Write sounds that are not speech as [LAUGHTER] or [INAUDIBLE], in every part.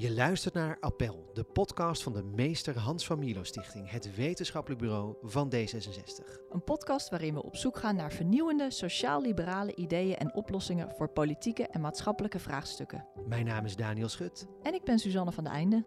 Je luistert naar Appel, de podcast van de Meester Hans van Milo Stichting, het wetenschappelijk bureau van D66. Een podcast waarin we op zoek gaan naar vernieuwende sociaal-liberale ideeën en oplossingen voor politieke en maatschappelijke vraagstukken. Mijn naam is Daniel Schut. En ik ben Suzanne van de Einde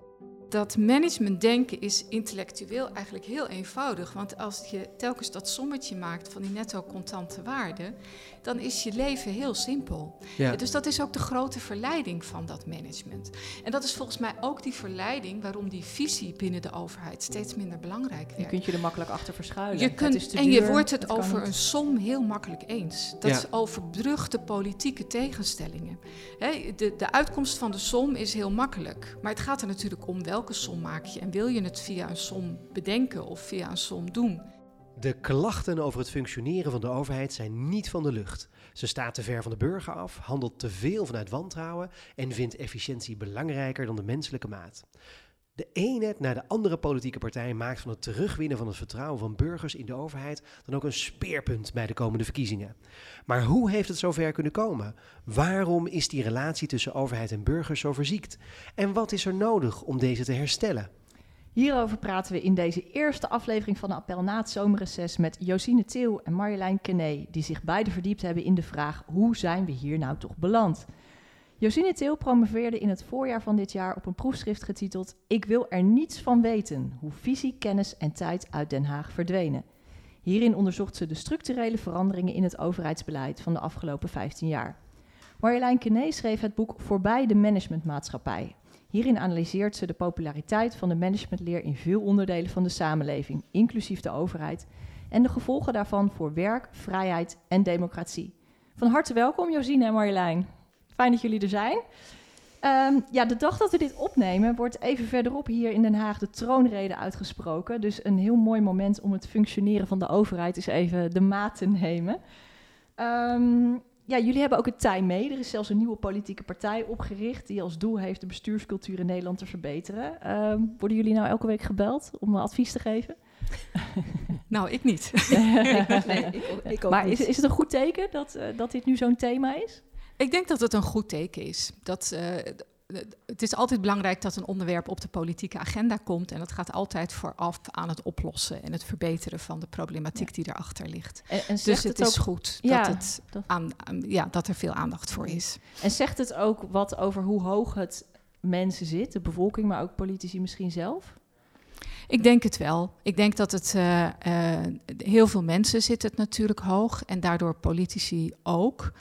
dat managementdenken is intellectueel eigenlijk heel eenvoudig. Want als je telkens dat sommetje maakt van die netto contante waarde, dan is je leven heel simpel. Ja. Dus dat is ook de grote verleiding van dat management. En dat is volgens mij ook die verleiding waarom die visie binnen de overheid steeds minder belangrijk wordt. Je kunt je er makkelijk achter verschuilen. Je kunt, en je wordt het, over een som heel makkelijk eens. Dat is overbrugt de politieke tegenstellingen. de, de uitkomst van de som is heel makkelijk. Maar het gaat er natuurlijk om welke welke som maak je en wil je het via een som bedenken of via een som doen? De klachten over het functioneren van de overheid zijn niet van de lucht. Ze staat te ver van de burger af, handelt te veel vanuit wantrouwen en vindt efficiëntie belangrijker dan de menselijke maat. De ene na de andere politieke partij maakt van het terugwinnen van het vertrouwen van burgers in de overheid dan ook een speerpunt bij de komende verkiezingen. Maar hoe heeft het zover kunnen komen? Waarom is die relatie tussen overheid en burgers zo verziekt? En wat is er nodig om deze te herstellen? Hierover praten we in deze eerste aflevering van de Appel na het zomerreces met Josine Til en Marjolein Kené, die zich beide verdiept hebben in de vraag hoe zijn we hier nou toch beland? Josine Til promoveerde in het voorjaar van dit jaar op een proefschrift getiteld Ik wil er niets van weten, hoe visie, kennis en tijd uit Den Haag verdwenen. Hierin onderzocht ze de structurele veranderingen in het overheidsbeleid van de afgelopen 15 jaar. Marjolein Kené schreef het boek Voorbij de managementmaatschappij. Hierin analyseert ze de populariteit van de managementleer in veel onderdelen van de samenleving, inclusief de overheid, en de gevolgen daarvan voor werk, vrijheid en democratie. Van harte welkom Josine en Marjolein. Fijn dat jullie er zijn. Ehm, ja, de dag dat we dit opnemen, wordt even verderop hier in Den Haag de troonrede uitgesproken. Dus een heel mooi moment om het functioneren van de overheid eens even de maat te nemen. Ehm, ja, jullie hebben ook het tij mee. Er is zelfs een nieuwe politieke partij opgericht die als doel heeft de bestuurscultuur in Nederland te verbeteren. Ehm, worden jullie nou elke week gebeld om advies te geven? [LAUGHS] nou, ik niet. [LAUGHS] nee, ik, ik ook maar Is, is het een goed teken dat, uh, dat dit nu zo'n thema is? Ik denk dat het een goed teken is. Dat, uh, het is altijd belangrijk dat een onderwerp op de politieke agenda komt. En dat gaat altijd vooraf aan het oplossen en het verbeteren van de problematiek die erachter ligt. En, en dus het, is goed dat, het Aan, ja, dat er veel aandacht voor is. En zegt het ook wat over hoe hoog het mensen zit, de bevolking, maar ook politici misschien zelf? Ik denk het wel. Ik denk dat het uh, uh, heel veel mensen zit het natuurlijk hoog en daardoor politici ook.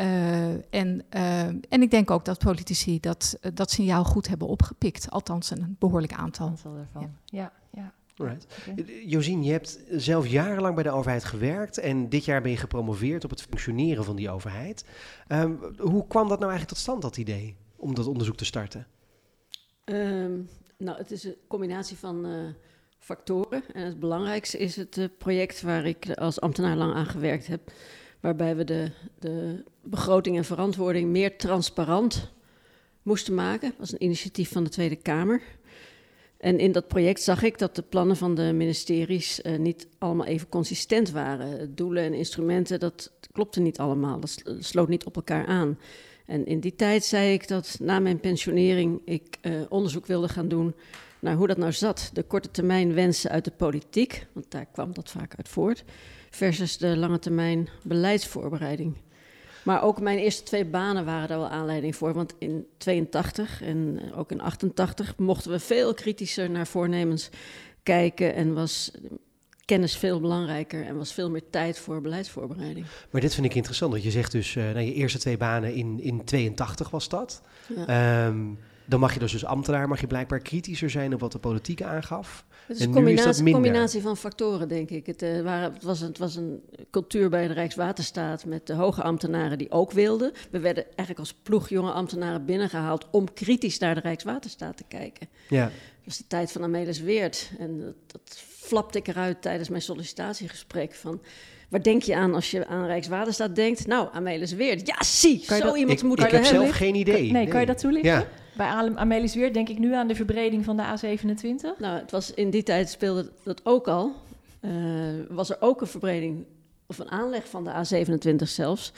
Uh, en, uh, en ik denk ook dat politici dat, dat signaal goed hebben opgepikt. Althans, een behoorlijk aantal. aantal daarvan. Ja, ja. Right. Okay. Josien, je hebt zelf jarenlang bij de overheid gewerkt en dit jaar ben je gepromoveerd op het functioneren van die overheid. Um, hoe kwam dat nou eigenlijk tot stand, dat idee, om dat onderzoek te starten? Um, nou, het is een combinatie van uh, factoren. En het belangrijkste is het project waar ik als ambtenaar lang aan gewerkt heb waarbij we de, de begroting en verantwoording meer transparant moesten maken. Dat was een initiatief van de Tweede Kamer. En in dat project zag ik dat de plannen van de ministeries uh, niet allemaal even consistent waren. Doelen en instrumenten, dat klopte niet allemaal. Dat sloot niet op elkaar aan. En in die tijd zei ik dat na mijn pensionering ik uh, onderzoek wilde gaan doen naar hoe dat nou zat. De korte termijn wensen uit de politiek, want daar kwam dat vaak uit voort versus de lange termijn beleidsvoorbereiding. Maar ook mijn eerste twee banen waren daar wel aanleiding voor. Want in 82 en ook in 88 mochten we veel kritischer naar voornemens kijken. En was kennis veel belangrijker en was veel meer tijd voor beleidsvoorbereiding. Maar dit vind ik interessant. Dat je zegt dus, uh, nou, je eerste twee banen in, in 82 was dat. Ja. Um, dan mag je dus als ambtenaar mag je blijkbaar kritischer zijn op wat de politiek aangaf. Het is een combinatie, combinatie, van factoren, denk ik. Het, uh, waren, het, was een, het, was een, cultuur bij de Rijkswaterstaat met de hoge ambtenaren die ook wilden. We werden eigenlijk als ploeg jonge ambtenaren binnengehaald om kritisch naar de Rijkswaterstaat te kijken. Ja. Dat was de tijd van Amelis Weert. En dat, dat flapte ik eruit tijdens mijn sollicitatiegesprek van... Waar denk je aan als je aan Rijkswaterstaat denkt? Nou, Amelis Weert. Ja, zie, zo dat, iemand moet ik, Ik heb zelf geen idee. nee, kan je dat toelichten? Ja. Bij Amelis Weert denk ik nu aan de verbreding van de A27. Nou, het was in die tijd speelde dat ook al. Uh, was er ook een verbreding, of een aanleg van de A27 zelfs,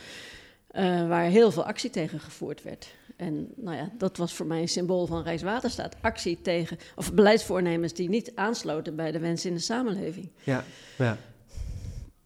uh, waar heel veel actie tegen gevoerd werd. En nou ja, dat was voor mij een symbool van Rijkswaterstaat. Actie tegen, of beleidsvoornemens die niet aansloten bij de wensen in de samenleving. Ja, ja.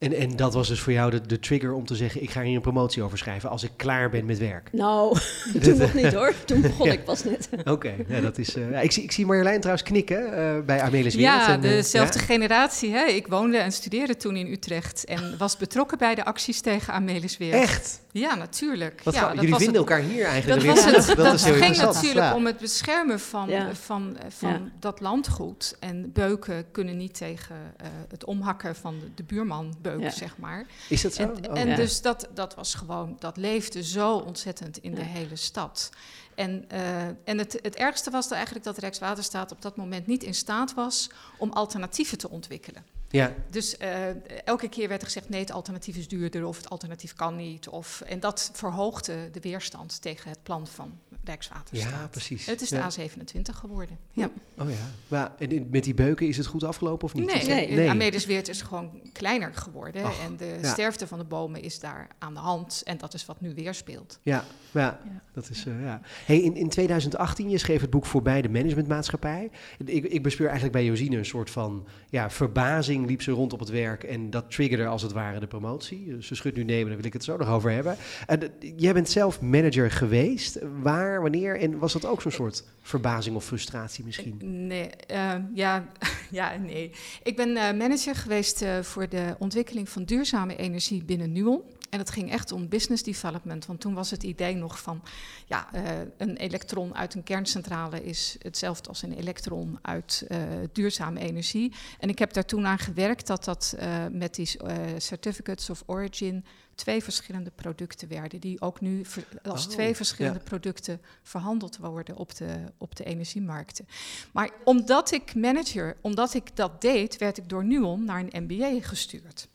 En, en dat was dus voor jou de, de trigger om te zeggen: ik ga hier een promotie over schrijven als ik klaar ben met werk. Nou, [LAUGHS] toen nog niet hoor. Toen begon ik pas net. [LAUGHS] Oké, ja, dat is. Uh, ja, ik, zie, ik zie Marjolein trouwens knikken uh, bij Amelis Wereld. Ja, en, uh, dezelfde ja? generatie. Hè? Ik woonde en studeerde toen in Utrecht en was betrokken bij de acties tegen Amelis Wereld. Echt? Ja, natuurlijk. Wat ja, jullie vinden elkaar hier eigenlijk. Dat, was het, [LAUGHS] dat, dat ging natuurlijk om het beschermen van, ja. van, van ja. dat landgoed. En beuken kunnen niet tegen uh, het omhakken van de, de buurman beuken, zeg maar. Is dat zo? En, oh. en dus dat, dat was gewoon, dat leefde zo ontzettend in de hele stad. En, uh, en het, het ergste was er eigenlijk dat Rijkswaterstaat op dat moment niet in staat was om alternatieven te ontwikkelen. Ja. Dus uh, elke keer werd er gezegd: nee, het alternatief is duurder of het alternatief kan niet. Of, en dat verhoogde de weerstand tegen het plan van Rijkswaterstaat. Ja, precies. Het is de ja. A27 geworden. Ja. Oh ja. Maar en met die beuken is het goed afgelopen of niet? Nee, nee. nee. Amedesweert is gewoon kleiner geworden. Ach, en de ja. sterfte van de bomen is daar aan de hand. En dat is wat nu weer speelt. Ja, ja, ja. dat is uh, ja. Hey, in, in 2018, je schreef het boek Voorbij de Managementmaatschappij. Ik, ik bespeur eigenlijk bij Josine een soort van ja, verbazing liep ze rond op het werk en dat triggerde als het ware de promotie. Ze schudt nu nemen, daar wil ik het zo nog over hebben. En, jij bent zelf manager geweest. Waar, wanneer en was dat ook zo'n soort verbazing of frustratie misschien? Nee, uh, ja, [LAUGHS] ja, nee. Ik ben uh, manager geweest uh, voor de ontwikkeling van duurzame energie binnen Nuon. En het ging echt om business development. Want toen was het idee nog van, ja, uh, een elektron uit een kerncentrale is hetzelfde als een elektron uit uh, duurzame energie. En ik heb daar toen aan gewerkt dat dat uh, met die certificates of origin twee verschillende producten werden, die ook nu als oh, twee verschillende ja. producten verhandeld worden op de, op de energiemarkten. Maar omdat ik manager, omdat ik dat deed, werd ik door Nuon naar een MBA gestuurd.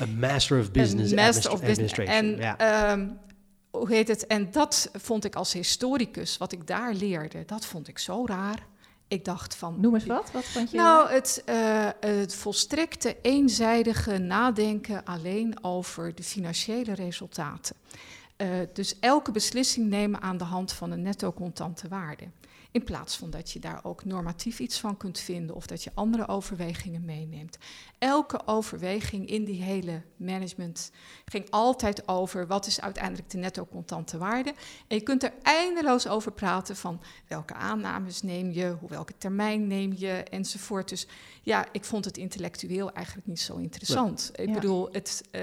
Een Master of Business, master of Administration. En, ja. um, hoe heet het? En dat vond ik als historicus, wat ik daar leerde, dat vond ik zo raar. Ik dacht van. Noem eens wat. Wat vond je? Nou, het, uh, het volstrekte eenzijdige nadenken alleen over de financiële resultaten. Uh, dus elke beslissing nemen aan de hand van een netto contante waarde. In plaats van dat je daar ook normatief iets van kunt vinden of dat je andere overwegingen meeneemt. Elke overweging in die hele management ging altijd over wat is uiteindelijk de netto contante waarde. En je kunt er eindeloos over praten van welke aannames neem je, hoe welke termijn neem je enzovoort. Dus ja, ik vond het intellectueel eigenlijk niet zo interessant. Ja. Ik bedoel, het, uh,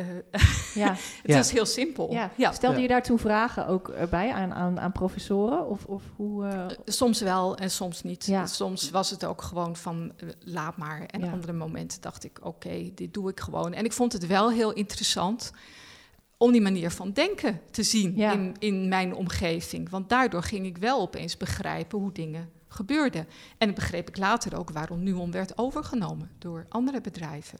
ja. [LAUGHS] het ja. is heel simpel. Ja. Stelde je daar toen vragen ook bij aan, aan, aan professoren? Of, of hoe, uh... Soms wel en soms niet. Soms was het ook gewoon van uh, laat maar. En andere momenten dacht ik, oké, okay, dit doe ik gewoon. En ik vond het wel heel interessant om die manier van denken te zien ja. in, in mijn omgeving. Want daardoor ging ik wel opeens begrijpen hoe dingen gebeurden. En begreep ik later ook waarom Nuon werd overgenomen door andere bedrijven.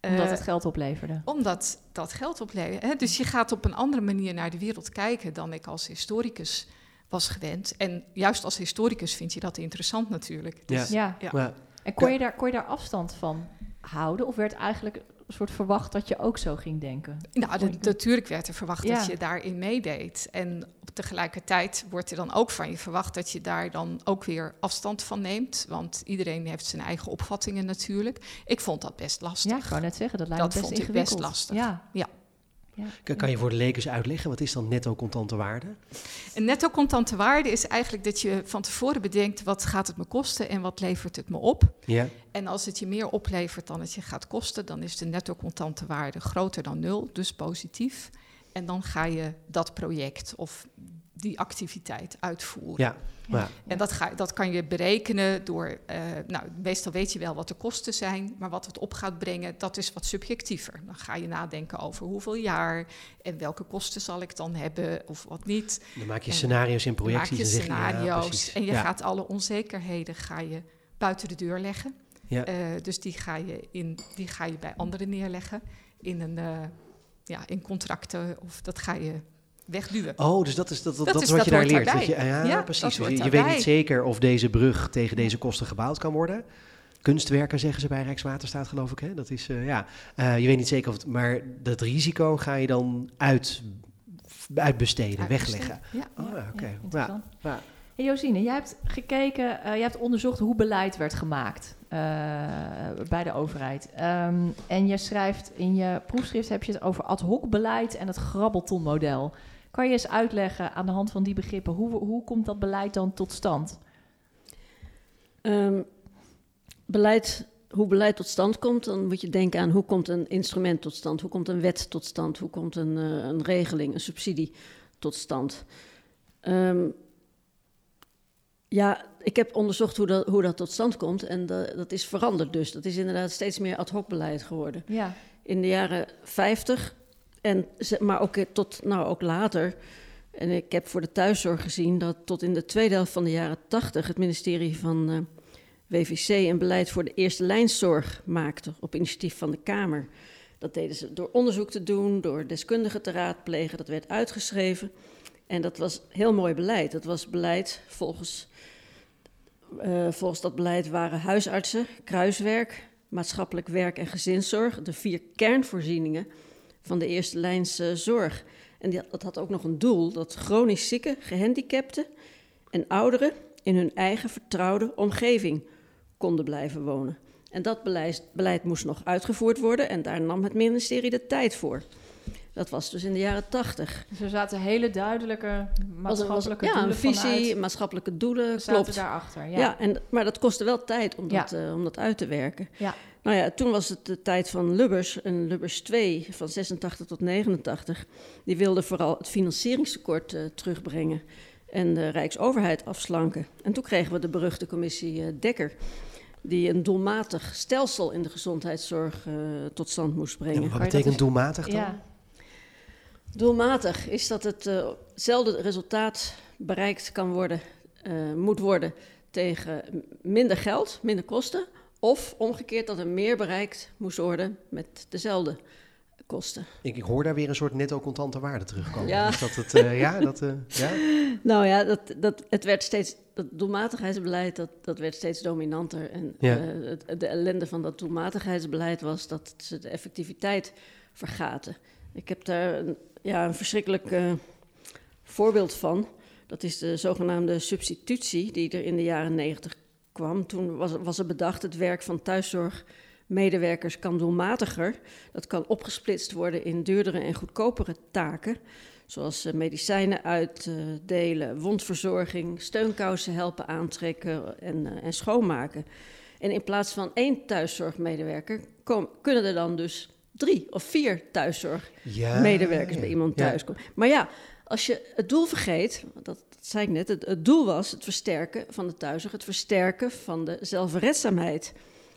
Omdat uh, het geld opleverde. Omdat dat geld opleverde. Hè? Dus je gaat op een andere manier naar de wereld kijken dan ik als historicus was gewend. En juist als historicus vind je dat interessant natuurlijk. Dus, ja. ja. ja. En kon je, daar, kon je daar afstand van houden? Of werd eigenlijk soort verwacht dat je ook zo ging denken? Nou, natuurlijk werd er verwacht ja. dat je daarin meedeed. En tegelijkertijd wordt er dan ook van je verwacht dat je daar dan ook weer afstand van neemt. Want iedereen heeft zijn eigen opvattingen natuurlijk. Ik vond dat best lastig. Ja, ik wou net zeggen, dat lijkt dat me best vond ik best lastig. Ja. ja. Ja. Kan je voor de lekers uitleggen, wat is dan netto contante waarde? Een netto contante waarde is eigenlijk dat je van tevoren bedenkt... wat gaat het me kosten en wat levert het me op? Ja. En als het je meer oplevert dan het je gaat kosten... dan is de netto contante waarde groter dan nul, dus positief. En dan ga je dat project of die activiteit uitvoeren. Ja. Ja. En dat, ga, dat kan je berekenen door, uh, nou, meestal weet je wel wat de kosten zijn, maar wat het op gaat brengen, dat is wat subjectiever. Dan ga je nadenken over hoeveel jaar en welke kosten zal ik dan hebben of wat niet. Dan maak je scenario's in projecties. Dan maak je en scenario's ja, en je gaat alle onzekerheden ga je buiten de deur leggen. Ja. Uh, dus die ga, je in, die ga je bij anderen neerleggen in, een, uh, ja, in contracten of dat ga je wegduwen. Oh, dus dat is, dat, dat, dat, dat is wat je daar leert. Dat je, ja, ja, precies. Je, je weet niet zeker of deze brug tegen deze kosten gebouwd kan worden. Kunstwerken zeggen ze bij Rijkswaterstaat, geloof ik. Hè? Dat is, uh, ja. Uh, je weet niet zeker of het, maar dat risico ga je dan uit uitbesteden, wegleggen. Ja. Oh, ja, oké. interessant. Ja. Hey Josine, jij hebt gekeken, uh, jij hebt onderzocht hoe beleid werd gemaakt uh, bij de overheid. Um, en je schrijft in je proefschrift heb je het over ad hoc beleid en het grabbeltonmodel. Kan je eens uitleggen aan de hand van die begrippen, hoe, hoe komt dat beleid dan tot stand? Um, beleid, hoe beleid tot stand komt, dan moet je denken aan hoe komt een instrument tot stand, hoe komt een wet tot stand, hoe komt een, uh, een regeling, een subsidie tot stand. Um, ja, ik heb onderzocht hoe dat, hoe dat tot stand komt en dat, dat is veranderd dus. Dat is inderdaad steeds meer ad hoc beleid geworden. Ja. In de jaren 50, en, maar ook tot nou, ook later. En ik heb voor de thuiszorg gezien dat tot in de tweede helft van de jaren 80 het ministerie van uh, WVC een beleid voor de eerste lijnzorg maakte op initiatief van de Kamer. Dat deden ze door onderzoek te doen, door deskundigen te raadplegen. Dat werd uitgeschreven. En dat was heel mooi beleid. Dat was beleid volgens, uh, volgens dat beleid waren huisartsen, kruiswerk, maatschappelijk werk en gezinszorg de vier kernvoorzieningen van de eerste lijns uh, zorg. En dat had ook nog een doel dat chronisch zieken, gehandicapten en ouderen in hun eigen vertrouwde omgeving konden blijven wonen. En dat beleid, beleid moest nog uitgevoerd worden en daar nam het ministerie de tijd voor. Dat was dus in de jaren tachtig. Dus er zaten hele duidelijke maatschappelijke was, ja, doelen een visie, vanuit. maatschappelijke doelen, zaten klopt. daarachter, ja. Ja, en, maar dat kostte wel tijd om, Ja. dat, eh, om dat uit te werken. Ja. Nou ja, toen was het de tijd van Lubbers, en Lubbers 2 van 86 tot 89. Die wilde vooral het financieringstekort eh, terugbrengen en de Rijksoverheid afslanken. En toen kregen we de beruchte commissie eh, Dekker, die een doelmatig stelsel in de gezondheidszorg eh, tot stand moest En brengen. wat betekent doelmatig dan? Ja. Doelmatig is dat het hetzelfde resultaat bereikt kan worden, eh, moet worden tegen minder geld, minder kosten. Of omgekeerd dat er meer bereikt moest worden met dezelfde kosten. Ik, ik hoor daar weer een soort netto contante waarde terugkomen. Ja. Is dat het, eh, ja, dat, eh, ja? [LAUGHS] Nou ja, dat, dat, het werd steeds, dat doelmatigheidsbeleid dat, dat werd steeds dominanter. En Ja. eh, het, de ellende van dat doelmatigheidsbeleid was dat ze de effectiviteit vergaten. Ik heb daar een, ja, een verschrikkelijk voorbeeld van. Dat is de zogenaamde substitutie die er in de jaren negentig kwam. Toen was, was er bedacht het werk van thuiszorgmedewerkers kan doelmatiger. Dat kan opgesplitst worden in duurdere en goedkopere taken. Zoals eh, medicijnen uitdelen, wondverzorging, steunkousen helpen aantrekken en, eh, en schoonmaken. En in plaats van één thuiszorgmedewerker kom- kunnen er dan dus drie of vier thuiszorgmedewerkers ja. bij iemand thuis komen. Maar ja, als je het doel vergeet, dat, dat zei ik net, het, doel was het versterken van de thuiszorg, het versterken van de zelfredzaamheid.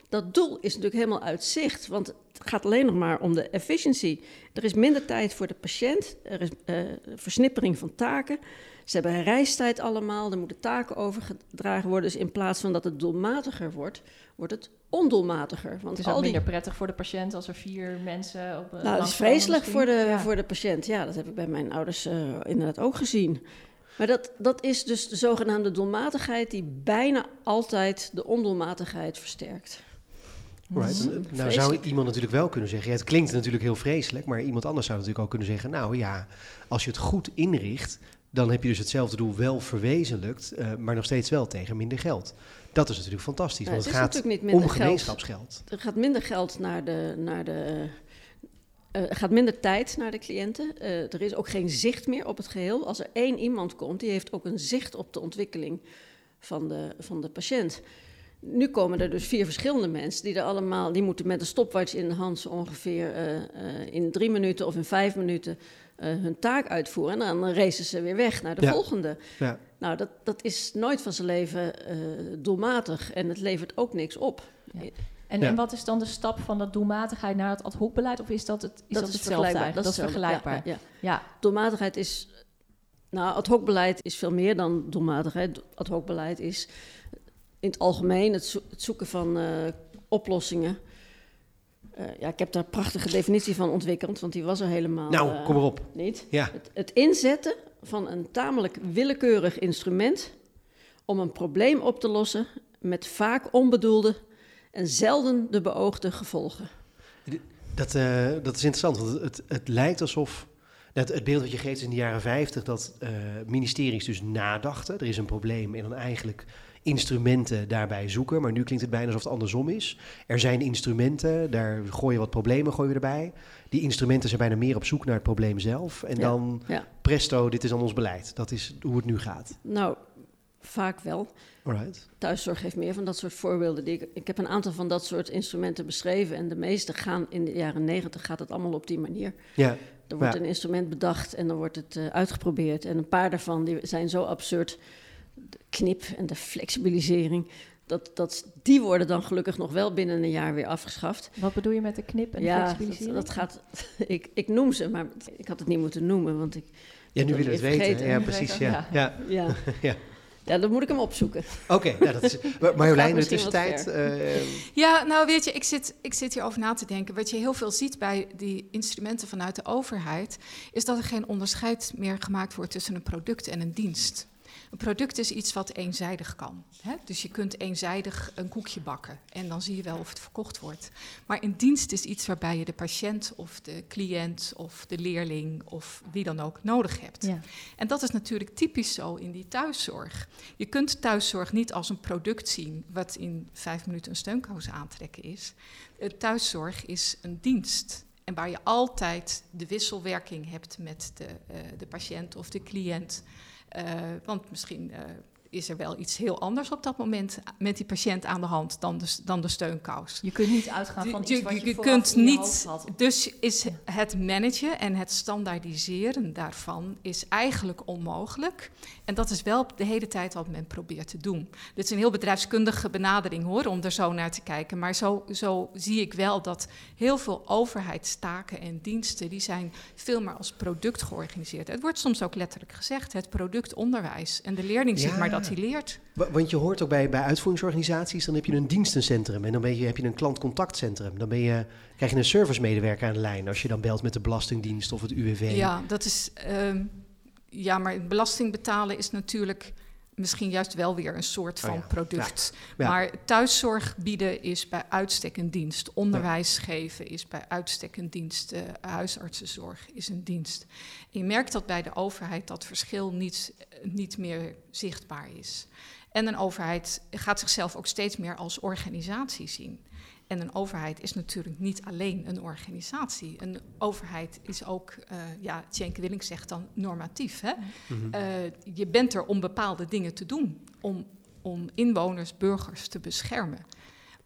Dat doel is natuurlijk helemaal uit zicht, want het gaat alleen nog maar om de efficiency. Er is minder tijd voor de patiënt, er is eh, versnippering van taken. Ze hebben reistijd allemaal, er moeten taken overgedragen worden. Dus in plaats van dat het doelmatiger wordt, wordt het ondoelmatiger. Want Het is al die minder prettig voor de patiënt als er vier mensen op nou, een dat is vreselijk voor de. Ja. voor de patiënt. Ja, dat heb ik bij mijn ouders eh, inderdaad ook gezien. Maar dat, dat is dus de zogenaamde doelmatigheid die bijna altijd de ondoelmatigheid versterkt. Right. Nou zou iemand natuurlijk wel kunnen zeggen, ja, het klinkt natuurlijk heel vreselijk, maar iemand anders zou natuurlijk ook kunnen zeggen, nou ja, als je het goed inricht, dan heb je dus hetzelfde doel wel verwezenlijkt, eh, maar nog steeds wel tegen minder geld. Dat is natuurlijk fantastisch, want het gaat natuurlijk niet minder om geld. gemeenschapsgeld. Er gaat minder geld naar de. Naar de eh, gaat minder tijd naar de cliënten. Eh, er is ook geen zicht meer op het geheel. Als er één iemand komt, die heeft ook een zicht op de ontwikkeling van de, van de patiënt. Nu komen er dus vier verschillende mensen die er allemaal, die moeten met een stopwatch in de hand zo ongeveer eh, in drie minuten of in vijf minuten hun taak uitvoeren. En dan racen ze weer weg naar de Ja. volgende. Ja. Nou, dat, dat is nooit van zijn leven eh, doelmatig en het levert ook niks op. En, Ja. en wat is dan de stap van dat doelmatigheid naar het ad hoc beleid? Of is dat, het, is dat, hetzelfde eigenlijk? Dat is hetzelfde. vergelijkbaar. Ja, ja, ja. Ja, Doelmatigheid is. Nou, ad hoc beleid is veel meer dan doelmatigheid. Ad hoc beleid is in het algemeen het, zo- het zoeken van eh, oplossingen. Eh, ja, ik heb daar een prachtige definitie van ontwikkeld, want die was er helemaal Nou, eh, kom erop. niet. Ja, Het, het inzetten van een tamelijk willekeurig instrument om een probleem op te lossen met vaak onbedoelde en zelden de beoogde gevolgen. dat, eh, dat is interessant, want het, het lijkt alsof Het, het beeld wat je geeft in de jaren 50 dat uh, ministeries dus nadachten. Er is een probleem en dan eigenlijk instrumenten daarbij zoeken. Maar nu klinkt het bijna alsof het andersom is. Er zijn instrumenten, daar gooi je wat problemen gooi je erbij. Die instrumenten zijn bijna meer op zoek naar het probleem zelf. En dan presto, dit is dan ons beleid. Dat is hoe het nu gaat. Nou, vaak wel. Alright. Thuiszorg heeft meer van dat soort voorbeelden. Die ik, ik heb een aantal van dat soort instrumenten beschreven. En de meeste gaan in de jaren negentig gaat het allemaal op die manier. Ja. Er wordt een instrument bedacht en dan wordt het uh, uitgeprobeerd. En een paar daarvan die zijn zo absurd. De knip en de flexibilisering. Dat, dat, die worden dan gelukkig nog wel binnen een jaar weer afgeschaft. Wat bedoel je met de knip en de ja, flexibilisering? Dat, dat gaat, [LAUGHS] ik, ik noem ze, maar ik had het niet moeten noemen, want ik... Ja, nu wil het weten. Ja, precies. Ja. Ja. Ja. [LAUGHS] [LAUGHS] ja. ja. dan moet ik hem opzoeken. Oké, nou, dat is... Marjolein, in de tussentijd... Uh, ja, nou weet je, ik zit, ik zit hier over na te denken. Wat je heel veel ziet bij die instrumenten vanuit de overheid... is dat er geen onderscheid meer gemaakt wordt tussen een product en een dienst. Een product is iets wat eenzijdig kan. Hè? Dus je kunt eenzijdig een koekje bakken en dan zie je wel of het verkocht wordt. Maar een dienst is iets waarbij je de patiënt of de cliënt of de leerling of wie dan ook nodig hebt. Ja. En dat is natuurlijk typisch zo in die thuiszorg. Je kunt thuiszorg niet als een product zien wat in vijf minuten een steunkous aantrekken is. Thuiszorg is een dienst. En waar je altijd de wisselwerking hebt met de, uh, de patiënt of de cliënt. Uh, want misschien uh, is er wel iets heel anders op dat moment met die patiënt aan de hand dan de, dan de steunkous. Je kunt niet uitgaan van iets wat je, je kunt niet. Dus is het managen en het standaardiseren daarvan is eigenlijk onmogelijk. En dat is wel de hele tijd wat men probeert te doen. Dit is een heel bedrijfskundige benadering hoor, om er zo naar te kijken. Maar zo, zo zie ik wel dat heel veel overheidstaken en diensten, die zijn veel meer als product georganiseerd. Het wordt soms ook letterlijk gezegd, het product onderwijs. En de leerling ziet maar dat hij leert. Want je hoort ook bij, bij uitvoeringsorganisaties, dan heb je een dienstencentrum en dan ben je, heb je een klantcontactcentrum. Dan ben je, krijg je een servicemedewerker aan de lijn als je dan belt met de Belastingdienst of het UWV. Ja, dat is, um, ja maar belasting betalen is natuurlijk misschien juist wel weer een soort van oh product. Maar thuiszorg bieden is bij uitstek een dienst. Onderwijs geven is bij uitstek een dienst. Uh, huisartsenzorg is een dienst. Je merkt dat bij de overheid dat verschil niet, niet meer zichtbaar is. En een overheid gaat zichzelf ook steeds meer als organisatie zien. En een overheid is natuurlijk niet alleen een organisatie. Een overheid is ook, uh, ja, Tjenke Willink zegt dan normatief. Hè? Mhm. uh, je bent er om bepaalde dingen te doen, om, om inwoners, burgers te beschermen.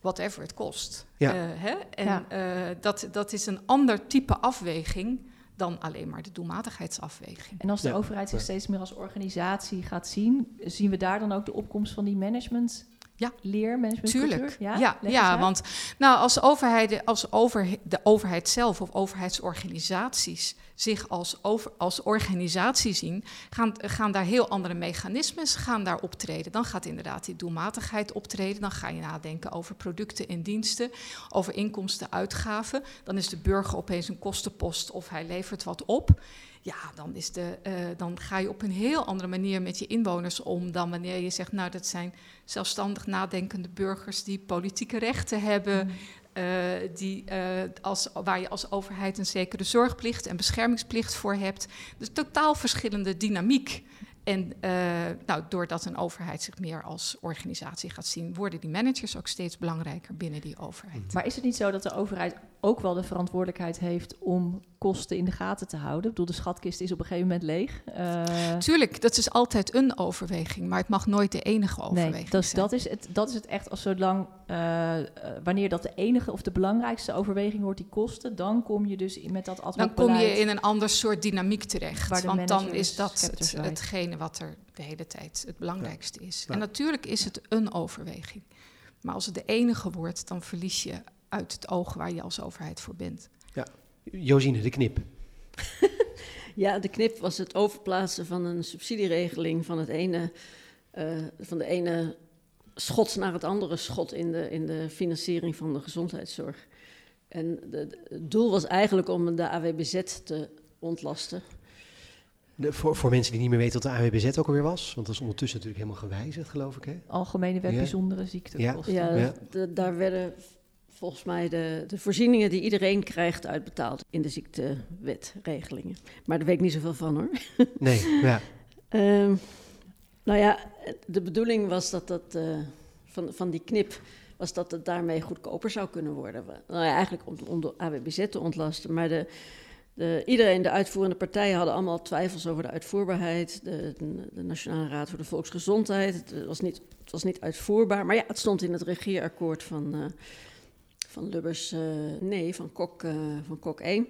Whatever het kost. Ja. Uh, hè? En ja. dat, dat is een ander type afweging dan alleen maar de doelmatigheidsafweging. En als de overheid zich steeds meer als organisatie gaat zien, zien we daar dan ook de opkomst van die management ja. leermanagement Tuurlijk. Ja, ja, ja want nou, als, overheid, als over, de overheid zelf of overheidsorganisaties zich als, over, als organisatie zien, gaan, gaan daar heel andere mechanismes gaan daar optreden. Dan gaat inderdaad die doelmatigheid optreden. Dan ga je nadenken over producten en diensten, over inkomsten, uitgaven. Dan is de burger opeens een kostenpost of hij levert wat op. Ja, dan, is de, uh, dan ga je op een heel andere manier met je inwoners om dan wanneer je zegt, nou dat zijn zelfstandig nadenkende burgers die politieke rechten hebben, uh, die, uh, als, waar je als overheid een zekere zorgplicht en beschermingsplicht voor hebt. Dus totaal verschillende dynamiek. En uh, nou, doordat een overheid zich meer als organisatie gaat zien, worden die managers ook steeds belangrijker binnen die overheid. Maar is het niet zo dat de overheid ook wel de verantwoordelijkheid heeft om kosten in de gaten te houden? Ik bedoel, de schatkist is op een gegeven moment leeg. Uh... Tuurlijk, dat is altijd een overweging, maar het mag nooit de enige overweging nee, dat, zijn. Dat is, het, dat is het echt als zolang, uh, wanneer dat de enige of de belangrijkste overweging wordt, die kosten, dan kom je dus met dat Dan kom je in een ander soort dynamiek terecht, want dan is dat het, hetgene wat er de hele tijd het belangrijkste is. Ja. En natuurlijk is het een overweging. Maar als het de enige wordt, dan verlies je uit het oog waar je als overheid voor bent. Ja, Josine, de knip. [LAUGHS] ja, de knip was het overplaatsen van een subsidieregeling van, het ene, uh, van de ene schot naar het andere schot in de, in de financiering van de gezondheidszorg. En de, het doel was eigenlijk om de AWBZ te ontlasten. De, voor, voor mensen die niet meer weten wat de AWBZ ook alweer was, want dat is ondertussen natuurlijk helemaal gewijzigd, geloof ik. Hè? Algemene wet ja. bijzondere ziektekosten. Ja, ja, ja. daar werden volgens mij de, de voorzieningen die iedereen krijgt uitbetaald in de ziektewetregelingen. Maar daar weet ik niet zoveel van hoor. Nee, [LAUGHS] ja. Ehm, nou ja, de bedoeling was dat dat uh, van, van die knip was dat het daarmee goedkoper zou kunnen worden. Nou ja, eigenlijk om, om de AWBZ te ontlasten. Maar de, de, iedereen, de uitvoerende partijen, hadden allemaal twijfels over de uitvoerbaarheid. De, de, Nationale Raad voor de Volksgezondheid. Het was, niet, het was niet uitvoerbaar. Maar ja, het stond in het regeerakkoord van, uh, van Lubbers, uh, nee, van Kok, uh, van Kok 1.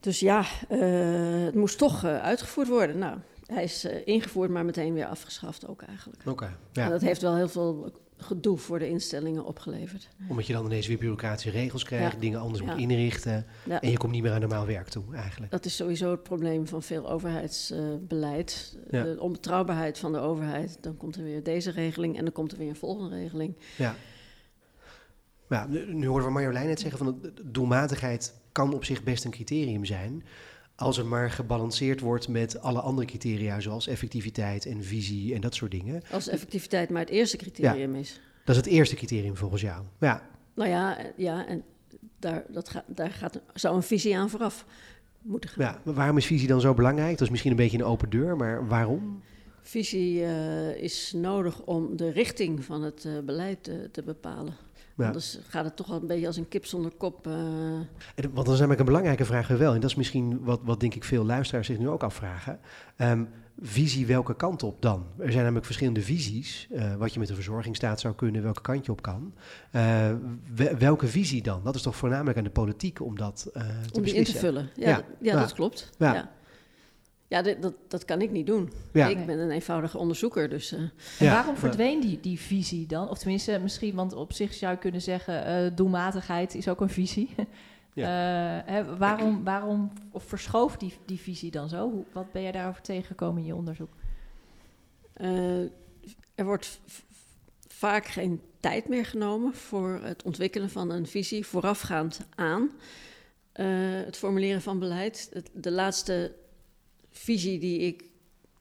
Dus ja, het moest toch uitgevoerd worden. Nou, hij is ingevoerd, maar meteen weer afgeschaft ook eigenlijk. Oké. ja. En dat heeft wel heel veel gedoe voor de instellingen opgeleverd. Omdat je dan ineens weer bureaucratische regels krijgt, dingen anders moet inrichten en je komt niet meer aan normaal werk toe eigenlijk. Dat is sowieso het probleem van veel overheidsbeleid. de onbetrouwbaarheid van de overheid. Dan komt er weer deze regeling en dan komt er weer een volgende regeling. Ja. Ja, nu hoorden we Marjolein net zeggen van doelmatigheid kan op zich best een criterium zijn als er maar gebalanceerd wordt met alle andere criteria, zoals effectiviteit en visie en dat soort dingen. Als effectiviteit maar het eerste criterium is. Dat is het eerste criterium volgens jou. Ja. Nou ja, ja en daar, dat gaat, daar gaat, zou een visie aan vooraf moeten gaan. Ja, maar waarom is visie dan zo belangrijk? Dat is misschien een beetje een open deur, maar waarom? Visie uh, is nodig om de richting van het uh, beleid uh, te bepalen. Ja. Anders gaat het toch wel een beetje als een kip zonder kop. Uh... En, want dan is namelijk een belangrijke vraag wel. En dat is misschien wat, wat denk ik veel luisteraars zich nu ook afvragen. Um, visie welke kant op dan? Er zijn namelijk verschillende visies. Uh, wat je met de verzorgingsstaat zou kunnen, welke kant je op kan. Uh, welke visie dan? Dat is toch voornamelijk aan de politiek om dat te om die in te vullen. Ja, ja, dat klopt. ja. Ja, dit, dat, dat kan ik niet doen. Ja. Ik ben een eenvoudige onderzoeker, dus... Uh. En waarom verdween die, die visie dan? Of tenminste, misschien, want op zich zou je kunnen zeggen... Uh, doelmatigheid is ook een visie. [LAUGHS] uh, hè, waarom, waarom of verschoof die, die visie dan zo? Hoe, wat ben jij daarover tegengekomen in je onderzoek? er wordt vaak geen tijd meer genomen voor het ontwikkelen van een visie voorafgaand aan het formuleren van beleid. de laatste visie die ik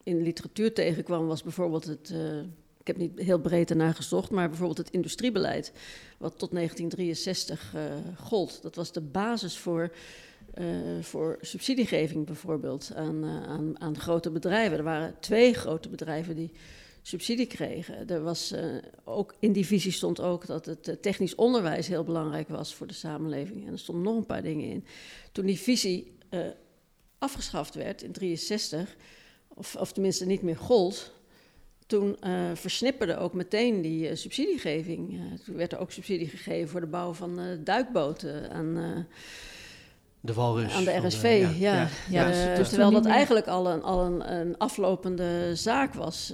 in de literatuur tegenkwam, was bijvoorbeeld het. Uh, ik heb niet heel breed ernaar gezocht, maar bijvoorbeeld het industriebeleid, wat tot 1963 uh, eh, gold. Dat was de basis voor, uh, voor subsidiegeving bijvoorbeeld aan, aan, aan grote bedrijven. Er waren twee grote bedrijven die subsidie kregen. Er was, ook in die visie stond ook dat het technisch onderwijs heel belangrijk was voor de samenleving. En er stonden nog een paar dingen in. Toen die visie afgeschaft werd in 63, of, of tenminste niet meer gold, toen uh, versnipperde ook meteen die uh, subsidiegeving. Uh, toen werd er ook subsidie gegeven voor de bouw van duikboten aan, de walrus aan de RSV. De, ja, ja. ja. ja. Dus terwijl dat eigenlijk al een, al een, een aflopende zaak was.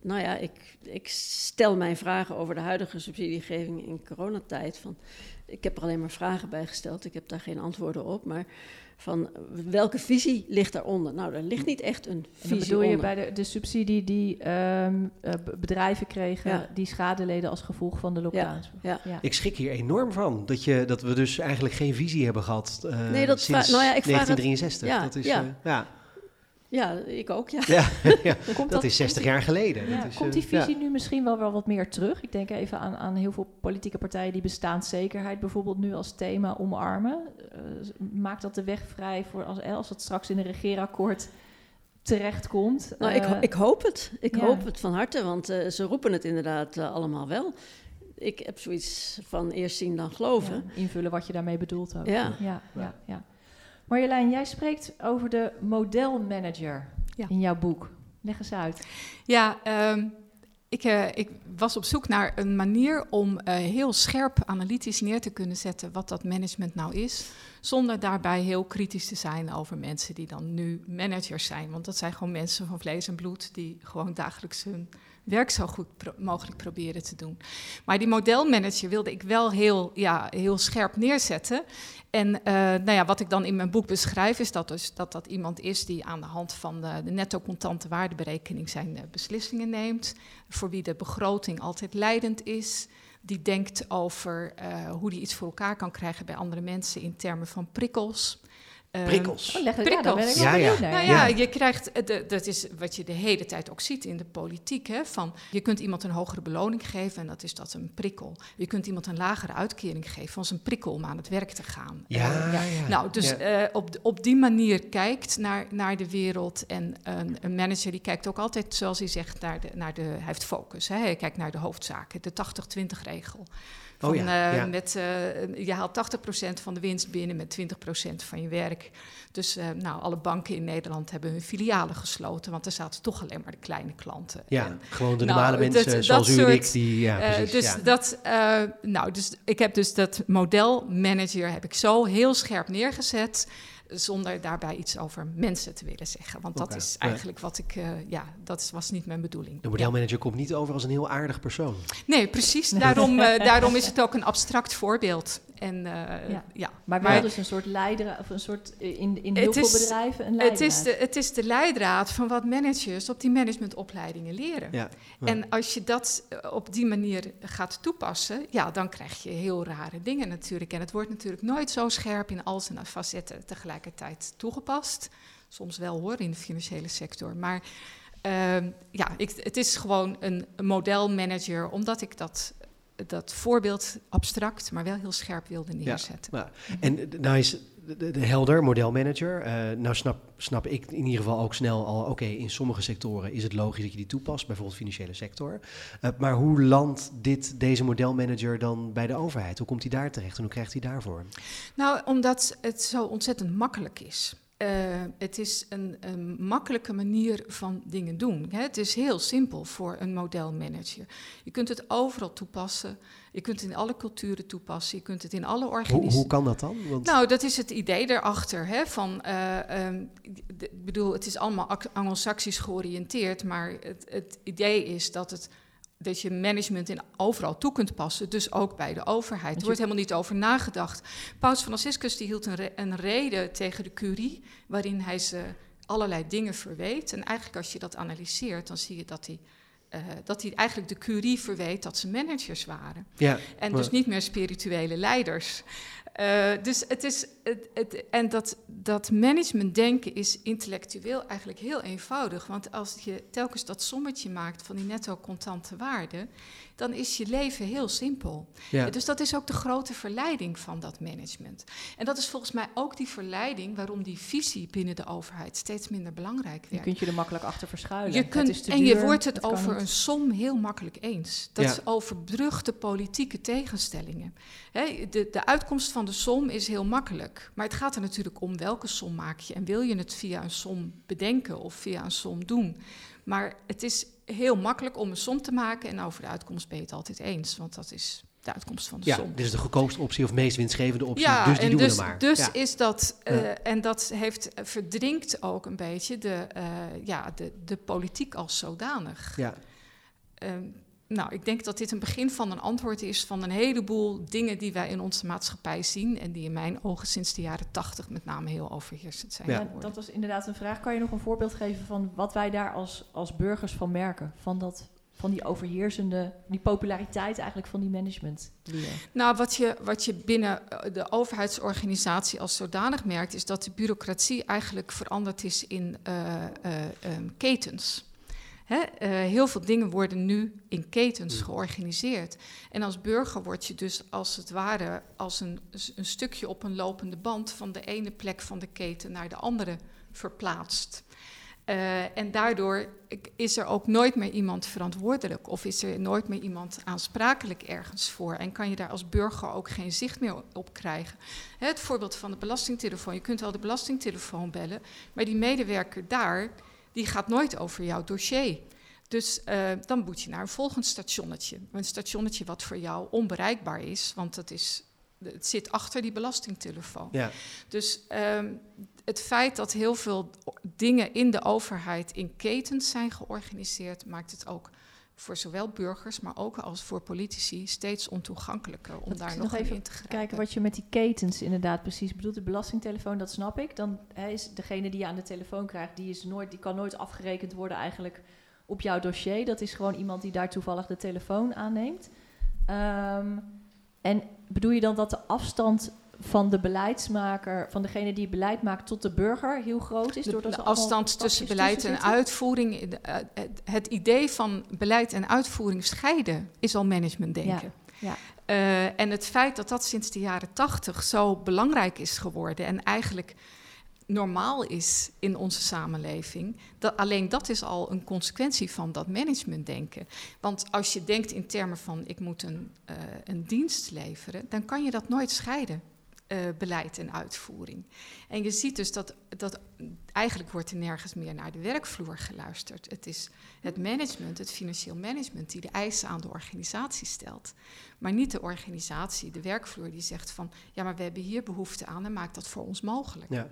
nou ja, ik, ik stel mijn vragen over de huidige subsidiegeving in coronatijd. Van, ik heb er alleen maar vragen bij gesteld. Ik heb daar geen antwoorden op. Maar van welke visie ligt daaronder? Nou, er ligt niet echt een visie en bedoel je bij de, de subsidie die um, bedrijven kregen die schade leden als gevolg van de lockdown? Ja. ja. Ik schrik hier enorm van dat, je, dat we dus eigenlijk geen visie hebben gehad uh, nee, dat sinds nou ja, ik 1963. Het, dat is, ja. Uh, ja. Ja, ik ook, ja. ja, [LAUGHS] ja. dat, dat, is 60 jaar geleden. Ja, is, komt die visie nu misschien wel, wel wat meer terug? Ik denk even aan, aan heel veel politieke partijen die bestaanszekerheid bijvoorbeeld nu als thema omarmen. Uh, maakt dat de weg vrij voor als, als het straks in een regeerakkoord terechtkomt? Nou, uh, ik, ik hoop het. Ik hoop het van harte, want uh, ze roepen het inderdaad allemaal wel. Ik heb zoiets van eerst zien dan geloven. invullen wat je daarmee bedoelt ook. ja, ja. ja. Marjolein, jij spreekt over de modelmanager ja. in jouw boek. Leg eens uit. Ja, um, ik, uh, ik, was op zoek naar een manier om uh, heel scherp analytisch neer te kunnen zetten wat dat management nou is. Zonder daarbij heel kritisch te zijn over mensen die dan nu managers zijn. Want dat zijn gewoon mensen van vlees en bloed die gewoon dagelijks hun werk zo goed mogelijk proberen te doen. Maar die modelmanager wilde ik wel heel, ja, heel scherp neerzetten. En uh, nou ja, wat ik dan in mijn boek beschrijf, is dat, dus, dat dat iemand is die aan de hand van de, de netto contante waardeberekening zijn uh, beslissingen neemt. Voor wie de begroting altijd leidend is. Die denkt over uh, hoe die iets voor elkaar kan krijgen bij andere mensen in termen van prikkels. Ehm, prikkels. Oh, leg het, prikkels. Ja, ben ik Ja, Nou ja. ja, je krijgt, dat is wat je de hele tijd ook ziet in de politiek. Hè, van, je kunt iemand een hogere beloning geven en dat is dat een prikkel. Je kunt iemand een lagere uitkering geven als een prikkel om aan het werk te gaan. Ja, ja. Nou, dus Ja. eh, op, op die manier kijkt naar, naar de wereld. En een, een manager die kijkt ook altijd, zoals hij zegt, naar de, naar de, hij heeft focus. Hè? Hij kijkt naar de hoofdzaken, de 80-20 regel. Van, Oh ja, eh, ja. met, eh, je haalt 80% van de winst binnen met 20% van je werk. Dus eh, nou, alle banken in Nederland hebben hun filialen gesloten, want er zaten toch alleen maar de kleine klanten. Ja, En, gewoon de normale mensen dat zoals u en ik. Die, ja, precies. dus ja. dat, nou, dus ik heb dus dat modelmanager heb ik zo heel scherp neergezet, zonder daarbij iets over mensen te willen zeggen. Want dat is eigenlijk wat ik, eh, ja, dat was niet mijn bedoeling. De modelmanager komt niet over als een heel aardig persoon. Nee, precies. Daarom, eh, [LAUGHS] daarom is het ook een abstract voorbeeld. En eh, Ja. ja. Maar wel Maar- dus een soort leider, of een soort eh, in, in Het heel veel is- bedrijven een Het leidraad. is, de, het is de leidraad van wat managers op die managementopleidingen leren. Ja. Ja. En als je dat eh, op die manier gaat toepassen, ja, dan krijg je heel rare dingen natuurlijk. En het wordt natuurlijk nooit zo scherp in al zijn facetten tegelijkertijd toegepast. Soms wel hoor, in de financiële sector. Maar ehm, ja, ik, het is gewoon een, een modelmanager, omdat ik dat, dat voorbeeld abstract, maar wel heel scherp wilde neerzetten. Ja. En eh, nou is de, de- de helder, modelmanager. eh nou snap, snap ik in ieder geval ook snel al... oké, in sommige sectoren is het logisch dat je die toepast. Bijvoorbeeld financiële sector. Eh, maar hoe landt dit, deze modelmanager dan bij de overheid? Hoe komt hij daar terecht en hoe krijgt hij daarvoor? Nou, omdat het zo ontzettend makkelijk is. Eh, het is een, een makkelijke manier van dingen doen. Hè. Het is heel simpel voor een modelmanager. Je kunt het overal toepassen. Je kunt het in alle culturen toepassen. Je kunt het in alle Hoe, organisaties. hoe kan dat dan? Want, Nou, dat is het idee erachter. Hè, van, eh, ehm, ik bedoel, het is allemaal anglo-saxisch georiënteerd, maar het, het idee is dat, het, dat je management in overal toe kunt passen, dus ook bij de overheid. Er wordt helemaal niet over nagedacht. Paus Franciscus die hield een, re- een reden tegen de curie, waarin hij ze allerlei dingen verweet. En eigenlijk als je dat analyseert, dan zie je dat hij... eh, dat hij eigenlijk de curie verweet dat ze managers waren. ja, En maar- dus niet meer spirituele leiders. Eh, dus het is. Het, het, en dat, dat managementdenken is intellectueel eigenlijk heel eenvoudig. Want als je telkens dat sommetje maakt van die netto contante waarde, dan is je leven heel simpel. ja. Dus dat is ook de grote verleiding van dat management. En dat is volgens mij ook die verleiding waarom die visie binnen de overheid steeds minder belangrijk Je werd. kunt je er makkelijk achter verschuilen. Je Het kunt, is te en je duur, wordt het, over niet. een som heel makkelijk eens. Dat Ja. is overbrugde politieke tegenstellingen. Hè, de, de uitkomst van de som is heel makkelijk. Maar het gaat er natuurlijk om welke som maak je. En wil je het via een som bedenken of via een som doen. Maar het is heel makkelijk om een som te maken. En over de uitkomst ben je het altijd eens. Want dat is de uitkomst van de ja, som. dit is de goedkoopste optie of meest winstgevende optie. Ja, dus die en doen dus, we maar. dus ja. is dat, eh, Ja. en dat heeft, eh, verdrinkt ook een beetje de, eh, ja, de, de politiek als zodanig. ja. Ehm, nou, ik denk dat dit een begin van een antwoord is van een heleboel dingen die wij in onze maatschappij zien. En die in mijn ogen sinds de jaren tachtig met name heel overheersend zijn Ja. Geworden. dat was inderdaad een vraag. Kan je nog een voorbeeld geven van wat wij daar als, als burgers van merken? Van, dat, van die overheersende, die populariteit eigenlijk van die management Nou, wat je, wat je binnen eh, de overheidsorganisatie als zodanig merkt, is dat de bureaucratie eigenlijk veranderd is in eh, eh, ehm, ketens. Hè? eh, heel veel dingen worden nu in ketens georganiseerd. En als burger word je dus als het ware als een, een stukje op een lopende band van de ene plek van de keten naar de andere verplaatst. Eh, en daardoor is er ook nooit meer iemand verantwoordelijk of is er nooit meer iemand aansprakelijk ergens voor. En kan je daar als burger ook geen zicht meer op krijgen. Het voorbeeld van de belastingtelefoon. Je kunt wel de belastingtelefoon bellen, maar die medewerker daar, die gaat nooit over jouw dossier. Dus eh, dan moet je naar een volgend stationnetje. Een stationnetje wat voor jou onbereikbaar is, want het, is, het zit achter die belastingtelefoon. Ja. Dus ehm, het feit dat heel veel dingen in de overheid in ketens zijn georganiseerd, maakt het ook voor zowel burgers, maar ook als voor politici steeds ontoegankelijker om Dat daar nog, nog even in te grijpen. Kijken wat je met die ketens inderdaad precies bedoelt. De belastingtelefoon, dat snap ik. Dan hè, is degene die je aan de telefoon krijgt, die, is nooit, die kan nooit afgerekend worden eigenlijk op jouw dossier. Dat is gewoon iemand die daar toevallig de telefoon aanneemt. Ehm, en bedoel je dan dat de afstand van de beleidsmaker, van degene die beleid maakt tot de burger heel groot is. De, de afstand tussen beleid en uitvoering. Eh, het idee van beleid en uitvoering scheiden is al management denken. Ja, uh, en het feit dat dat sinds de jaren tachtig zo belangrijk is geworden en eigenlijk normaal is in onze samenleving. Dat, alleen dat is al een consequentie van dat managementdenken. Want als je denkt in termen van ik moet een, uh, een dienst leveren, dan kan je dat nooit scheiden uh, beleid en uitvoering. En je ziet dus dat, dat eigenlijk wordt er nergens meer naar de werkvloer geluisterd. Het is het management, het financieel management, die de eisen aan de organisatie stelt. Maar niet de organisatie, de werkvloer, die zegt van ja, maar we hebben hier behoefte aan en maakt dat voor ons mogelijk. Ja,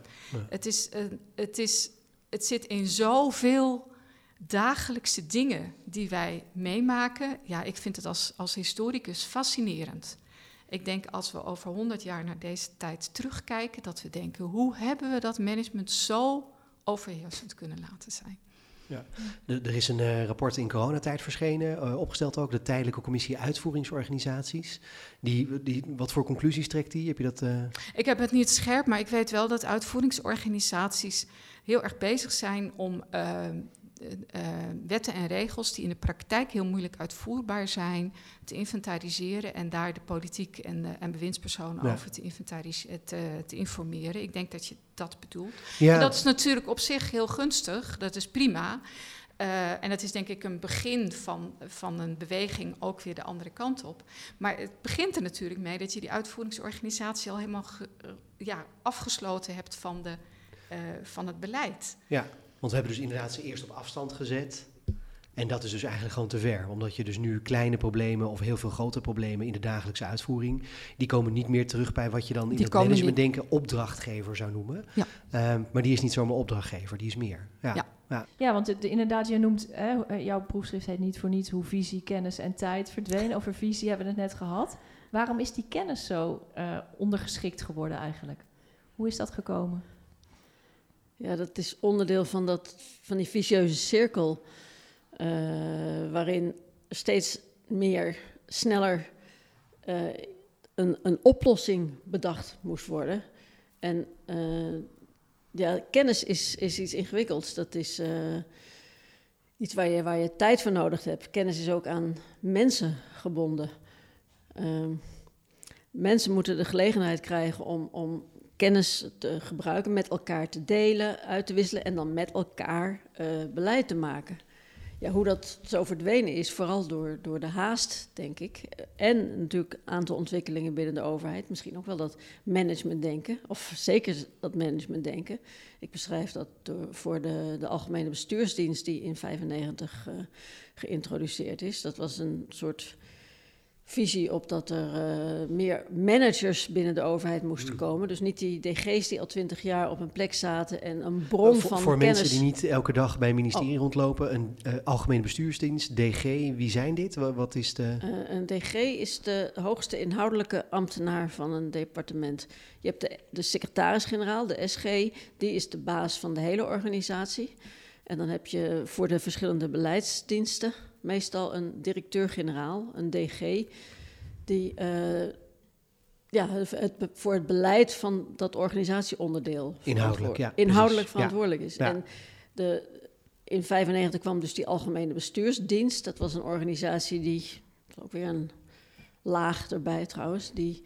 Het, is, uh, het, is, het zit in zoveel dagelijkse dingen die wij meemaken. Ja, ik vind het als, als historicus fascinerend. Ik denk als we over 100 jaar naar deze tijd terugkijken, dat we denken: hoe hebben we dat management zo overheersend kunnen laten zijn? Ja. er is een uh, rapport in coronatijd verschenen, uh, opgesteld ook, de Tijdelijke Commissie Uitvoeringsorganisaties. Die, die, wat voor conclusies trekt die? Heb je dat, uh... Ik heb het niet scherp, maar ik weet wel dat uitvoeringsorganisaties heel erg bezig zijn om uh, wetten en regels die in de praktijk heel moeilijk uitvoerbaar zijn, te inventariseren en daar de politiek en, en bewindspersonen over te, inventariseren, te, te, informeren. Ik denk dat je dat bedoelt. Ja. En dat is natuurlijk op zich heel gunstig, dat is prima. Uh, en dat is denk ik een begin van, van een beweging ook weer de andere kant op. Maar het begint er natuurlijk mee dat je die uitvoeringsorganisatie al helemaal ja, afgesloten hebt van, de, uh, van het beleid. Ja. Want we hebben dus inderdaad ze eerst op afstand gezet. En dat is dus eigenlijk gewoon te ver. Omdat je dus nu kleine problemen of heel veel grote problemen in de dagelijkse uitvoering, die komen niet meer terug bij wat je dan in het management denken opdrachtgever zou noemen. Ja. Ehm, maar die is niet zomaar opdrachtgever, die is meer. Ja, ja. ja. ja want de, inderdaad, je noemt, hè, eh, jouw proefschrift heet niet voor niets hoe visie, kennis en tijd verdwenen. Over visie hebben we het net gehad. Waarom is die kennis zo uh, ondergeschikt geworden eigenlijk? Hoe is dat gekomen? Ja, dat is onderdeel van, dat, van die vicieuze cirkel. Uh, waarin steeds meer, sneller uh, een, een oplossing bedacht moest worden. En uh, ja, kennis is, is iets ingewikkelds. Dat is iets waar je, waar je tijd voor nodig hebt. Kennis is ook aan mensen gebonden. Ehm, mensen moeten de gelegenheid krijgen om, om kennis te gebruiken, met elkaar te delen, uit te wisselen en dan met elkaar uh, beleid te maken. Ja, hoe dat zo verdwenen is, vooral door, door de haast, denk ik. En natuurlijk een aantal ontwikkelingen binnen de overheid. Misschien ook wel dat managementdenken, of zeker dat managementdenken. Ik beschrijf dat door, voor de, de Algemene Bestuursdienst, die in 1995 uh, geïntroduceerd is. Dat was een soort visie op dat er uh, meer managers binnen de overheid moesten hmm. komen. Dus niet die DG's die al twintig jaar op een plek zaten en een bron voor, van voor kennis... mensen die niet elke dag bij een ministerie oh. rondlopen, een uh, algemene bestuursdienst, DG, wie zijn dit? Wat, is de... Een DG is de hoogste inhoudelijke ambtenaar van een departement. Je hebt de, de secretaris-generaal, de SG, die is de baas van de hele organisatie. En dan heb je voor de verschillende beleidsdiensten meestal een directeur-generaal, een DG, die uh, ja, het, voor het beleid van dat organisatieonderdeel inhoudelijk, ja, inhoudelijk verantwoordelijk is. Ja. En de, in 1995 kwam dus die Algemene Bestuursdienst. Dat was een organisatie die, ook weer een laag erbij trouwens, die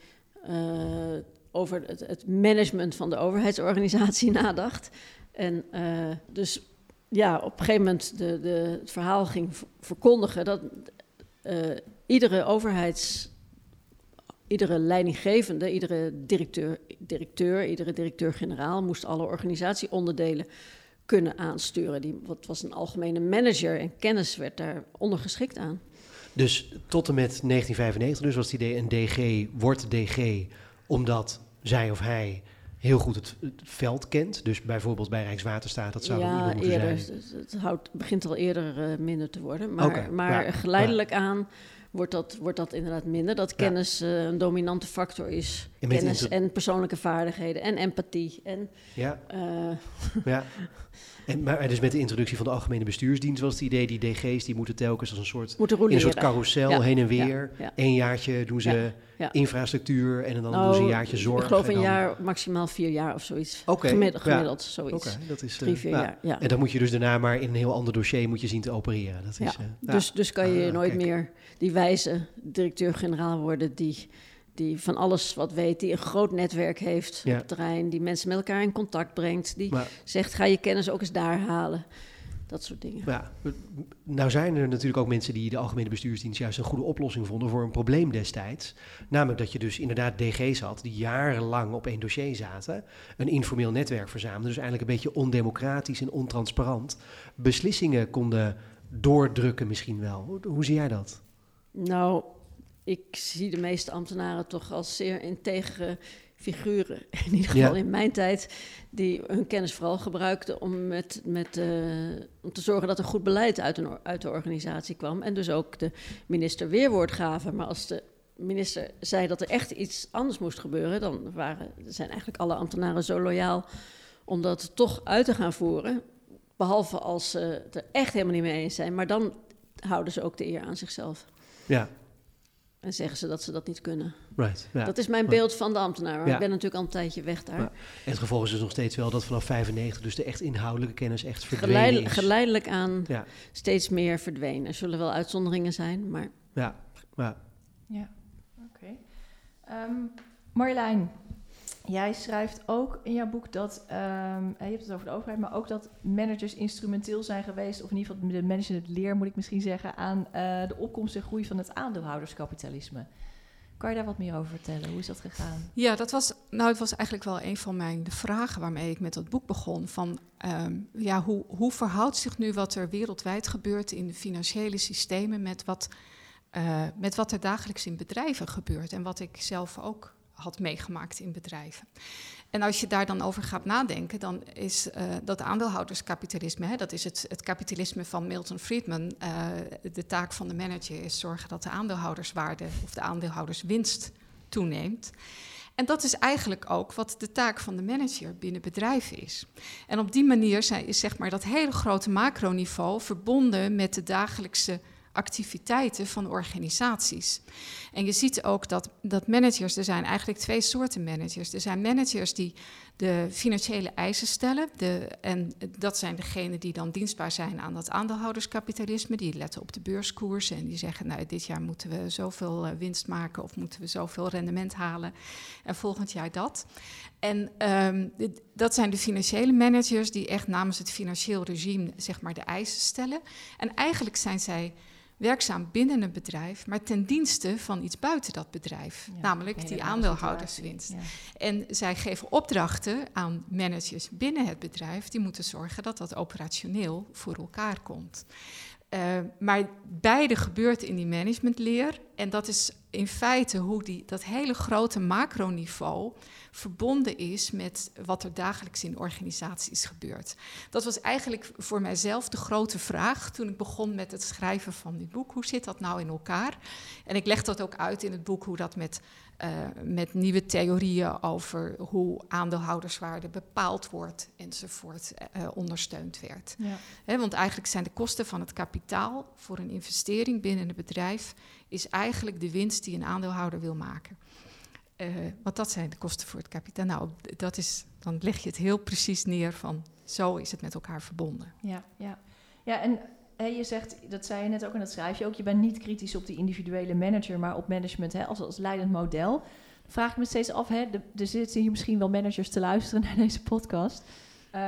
uh, over het, het, management van de overheidsorganisatie [LAUGHS] nadacht. En uh, dus ja, op een gegeven moment de, de, het verhaal ging verkondigen dat uh, iedere overheids, iedere leidinggevende, iedere directeur, directeur iedere directeur-generaal moest alle organisatieonderdelen kunnen aansturen. Die, wat was een algemene manager en kennis werd daar ondergeschikt aan. Dus tot en met 1995 dus was het idee een DG wordt DG omdat zij of hij heel goed het, veld kent. Dus bijvoorbeeld bij Rijkswaterstaat, dat zou ja, moeten eerder, zijn. Het houdt, begint al eerder uh, minder te worden. Maar, maar geleidelijk aan wordt dat, wordt dat inderdaad minder. Dat kennis uh, een dominante factor is. En kennis en persoonlijke vaardigheden en empathie. En, ja. Uh, ja. [LAUGHS] En, maar dus met de introductie van de algemene bestuursdienst was het idee, die DG's die moeten telkens als een soort, in een soort carousel heen en weer. Ja, Eén jaartje doen ze infrastructuur en dan doen ze een nou, jaartje zorg. Ik geloof een jaar, maximaal vier jaar of zoiets. Okay, gemiddeld, gemiddeld zoiets. Oké, dat is drie, vier jaar. Ja. En dan moet je dus daarna maar in een heel ander dossier moet je zien te opereren. Dat is, uh, dus, dus kan je ah, nooit meer die wijze directeur-generaal worden die die van alles wat weet, die een groot netwerk heeft op het terrein, die mensen met elkaar in contact brengt, die zegt ga je kennis ook eens daar halen. Dat soort dingen. Ja, nou zijn er natuurlijk ook mensen die de Algemene Bestuursdienst juist een goede oplossing vonden voor een probleem destijds. Namelijk dat je dus inderdaad DG's had die jarenlang op één dossier zaten, een informeel netwerk verzamelden, dus eigenlijk een beetje ondemocratisch en ontransparant. Beslissingen konden doordrukken misschien wel. Hoe, hoe zie jij dat? Nou, ik zie de meeste ambtenaren toch als zeer integere figuren. [LAUGHS] In ieder geval in mijn tijd, die hun kennis vooral gebruikten om, met, met, uh, om te zorgen dat er goed beleid uit, een, uit de organisatie kwam. En dus ook de minister weerwoord gaven. Maar als de minister zei dat er echt iets anders moest gebeuren, dan waren, zijn eigenlijk alle ambtenaren zo loyaal om dat toch uit te gaan voeren. Behalve als ze het er echt helemaal niet mee eens zijn. Maar dan houden ze ook de eer aan zichzelf. Ja, en zeggen ze dat ze dat niet kunnen. Right, ja. Dat is mijn beeld van de ambtenaar. Maar ik ben natuurlijk al een tijdje weg daar. En het gevolg is dus nog steeds wel dat vanaf 95 dus de echt inhoudelijke kennis echt verdwenen is. Geleidelijk aan steeds meer verdwenen. Er zullen wel uitzonderingen zijn, maar... Ja, ja. Ja, oké. Ehm, Marjolein, Jij schrijft ook in jouw boek dat, um, je hebt het over de overheid, maar ook dat managers instrumenteel zijn geweest, of in ieder geval de management leer moet ik misschien zeggen, aan uh, de opkomst en groei van het aandeelhouderskapitalisme. Kan je daar wat meer over vertellen? Hoe is dat gegaan? Ja, dat was, nou, het was eigenlijk wel een van mijn de vragen waarmee ik met dat boek begon. Van, um, ja, hoe, hoe verhoudt zich nu wat er wereldwijd gebeurt in de financiële systemen met wat, uh, met wat er dagelijks in bedrijven gebeurt en wat ik zelf ook had meegemaakt in bedrijven. En als je daar dan over gaat nadenken, dan is uh, dat aandeelhouderskapitalisme, hè, dat is het, het, kapitalisme van Milton Friedman. Uh, de taak van de manager is zorgen dat de aandeelhouderswaarde of de aandeelhouderswinst toeneemt. En dat is eigenlijk ook wat de taak van de manager binnen bedrijven is. En op die manier is zeg maar dat hele grote macroniveau verbonden met de dagelijkse activiteiten van organisaties. En je ziet ook dat, dat managers, er zijn eigenlijk twee soorten managers. Er zijn managers die de financiële eisen stellen. De, en dat zijn degenen die dan dienstbaar zijn aan dat aandeelhouderskapitalisme. Die letten op de beurskoers en die zeggen, nou dit jaar moeten we zoveel eh, winst maken of moeten we zoveel rendement halen. En volgend jaar dat. En um, dat zijn de financiële managers die echt namens het financieel regime zeg maar de eisen stellen. En eigenlijk zijn zij werkzaam binnen een bedrijf, maar ten dienste van iets buiten dat bedrijf, namelijk die aandeelhouderswinst. En zij geven opdrachten aan managers binnen het bedrijf, die moeten zorgen dat dat operationeel voor elkaar komt. Uh, maar beide gebeurt in die managementleer. En dat is in feite hoe die, dat hele grote macroniveau verbonden is met wat er dagelijks in organisaties gebeurt. Dat was eigenlijk voor mijzelf de grote vraag toen ik begon met het schrijven van dit boek. Hoe zit dat nou in elkaar? En ik leg dat ook uit in het boek hoe dat met, uh, met nieuwe theorieën over hoe aandeelhouderswaarde bepaald wordt enzovoort uh, ondersteund werd. Ja. want eigenlijk zijn de kosten van het kapitaal voor een investering binnen een bedrijf is eigenlijk de winst die een aandeelhouder wil maken. Uh, want dat zijn de kosten voor het kapitaal. Nou, dat is, dan leg je het heel precies neer van zo is het met elkaar verbonden. Ja, ja. ja en je zegt, dat zei je net ook en dat schrijf je ook, je bent niet kritisch op die individuele manager, maar op management hè, als, als leidend model. Dan vraag ik me steeds af, hè, er zitten hier misschien wel managers te luisteren [LAUGHS] naar deze podcast.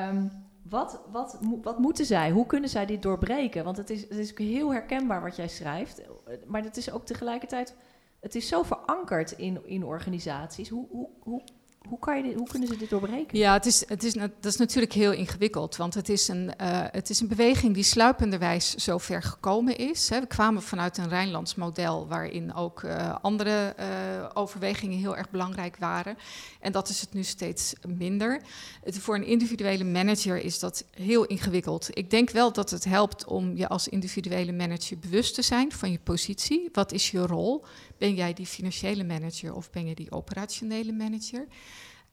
Um, wat, wat, wat moeten zij? Hoe kunnen zij dit doorbreken? Want het is, het is heel herkenbaar wat jij schrijft, maar het is ook tegelijkertijd het is zo verankerd in, in organisaties. Hoe, hoe, hoe hoe, kan je hoe kunnen ze dit doorbreken? Ja, het is, het is, dat is natuurlijk heel ingewikkeld. Want het is een, uh, het is een beweging die sluipenderwijs zo ver gekomen is. Hè. We kwamen vanuit een Rijnlands model waarin ook uh, andere uh, overwegingen heel erg belangrijk waren. En dat is het nu steeds minder. Het, voor een individuele manager is dat heel ingewikkeld. Ik denk wel dat het helpt om je als individuele manager bewust te zijn van je positie. Wat is je rol? Ben jij die financiële manager of ben je die operationele manager?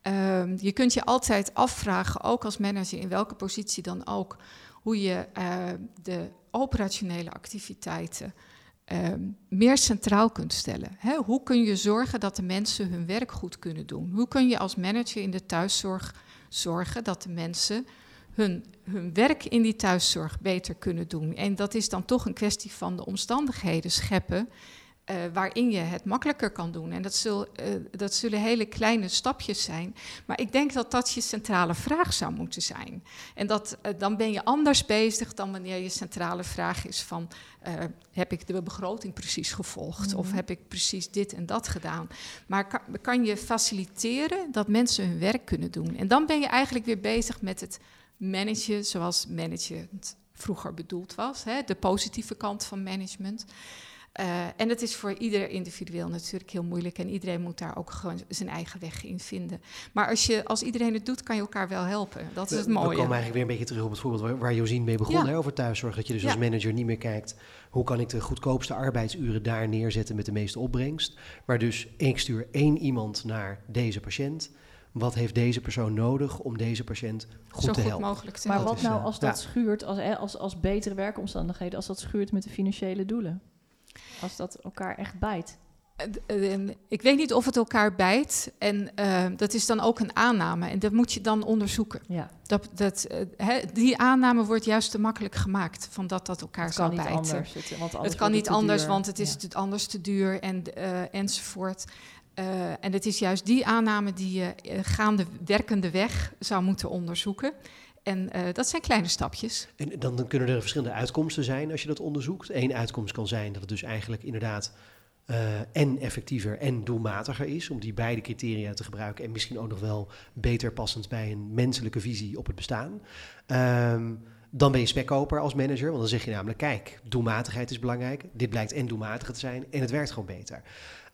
Um, je kunt je altijd afvragen, ook als manager, in welke positie dan ook, hoe je uh, de operationele activiteiten um, meer centraal kunt stellen. Hè? Hoe kun je zorgen dat de mensen hun werk goed kunnen doen? Hoe kun je als manager in de thuiszorg zorgen dat de mensen hun, hun werk in die thuiszorg beter kunnen doen? En dat is dan toch een kwestie van de omstandigheden scheppen uh, waarin je het makkelijker kan doen. En dat, zul, uh, dat zullen hele kleine stapjes zijn. Maar ik denk dat dat je centrale vraag zou moeten zijn. En dat, uh, dan ben je anders bezig dan wanneer je centrale vraag is van... heb ik de begroting precies gevolgd? Mm. Of heb ik precies dit en dat gedaan? Maar kan, kan je faciliteren dat mensen hun werk kunnen doen? En dan ben je eigenlijk weer bezig met het managen zoals management vroeger bedoeld was. Hè? De positieve kant van management. Uh, en het is voor ieder individueel natuurlijk heel moeilijk en iedereen moet daar ook gewoon zijn eigen weg in vinden. Maar als, je, als iedereen het doet, kan je elkaar wel helpen. Dat is het mooie. We komen eigenlijk weer een beetje terug op het voorbeeld waar, waar Josien mee begon ja. hè, over thuiszorg. Dat je dus ja. als manager niet meer kijkt hoe kan ik de goedkoopste arbeidsuren daar neerzetten met de meeste opbrengst. Maar dus ik stuur één iemand naar deze patiënt. Wat heeft deze persoon nodig om deze patiënt goed Zo te goed helpen? mogelijk te maar wat nou als dat ja. schuurt, als, als, als betere werkomstandigheden, als dat schuurt met de financiële doelen? Als dat elkaar echt bijt. Ik weet niet of het elkaar bijt. En uh, dat is dan ook een aanname. En dat moet je dan onderzoeken. Ja. Dat, dat, uh, he, die aanname wordt juist te makkelijk gemaakt. Van dat dat elkaar het zal kan niet bijten. Anders, het, want het kan niet anders, duur. want het is ja. anders te duur en, uh, enzovoort. en het is juist die aanname die je gaande werkende weg zou moeten onderzoeken. En uh, dat zijn kleine stapjes. En dan, kunnen er verschillende uitkomsten zijn als je dat onderzoekt. Eén uitkomst kan zijn dat het dus eigenlijk inderdaad uh, en effectiever en doelmatiger is om die beide criteria te gebruiken en misschien ook nog wel beter passend bij een menselijke visie op het bestaan. Um, dan ben je spekkoper als manager, want dan zeg je namelijk: kijk, doelmatigheid is belangrijk. Dit blijkt en doelmatiger te zijn en het werkt gewoon beter.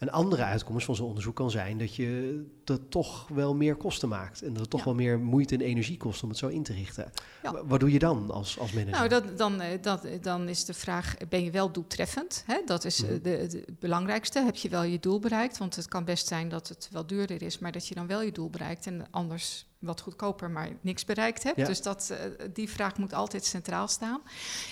Een andere uitkomst van zo'n onderzoek kan zijn dat je dat toch wel meer kosten maakt. En dat het toch ja. wel meer moeite en energie kost om het zo in te richten. Ja. Wat doe je dan als, als manager? Nou, dat, dan, dat, dan is de vraag, ben je wel doeltreffend? Hè? Dat is mm. de, de, belangrijkste. Heb je wel je doel bereikt? Want het kan best zijn dat het wel duurder is, maar dat je dan wel je doel bereikt. En anders wat goedkoper, maar niks bereikt hebt. Ja. Dus dat, uh, die vraag moet altijd centraal staan.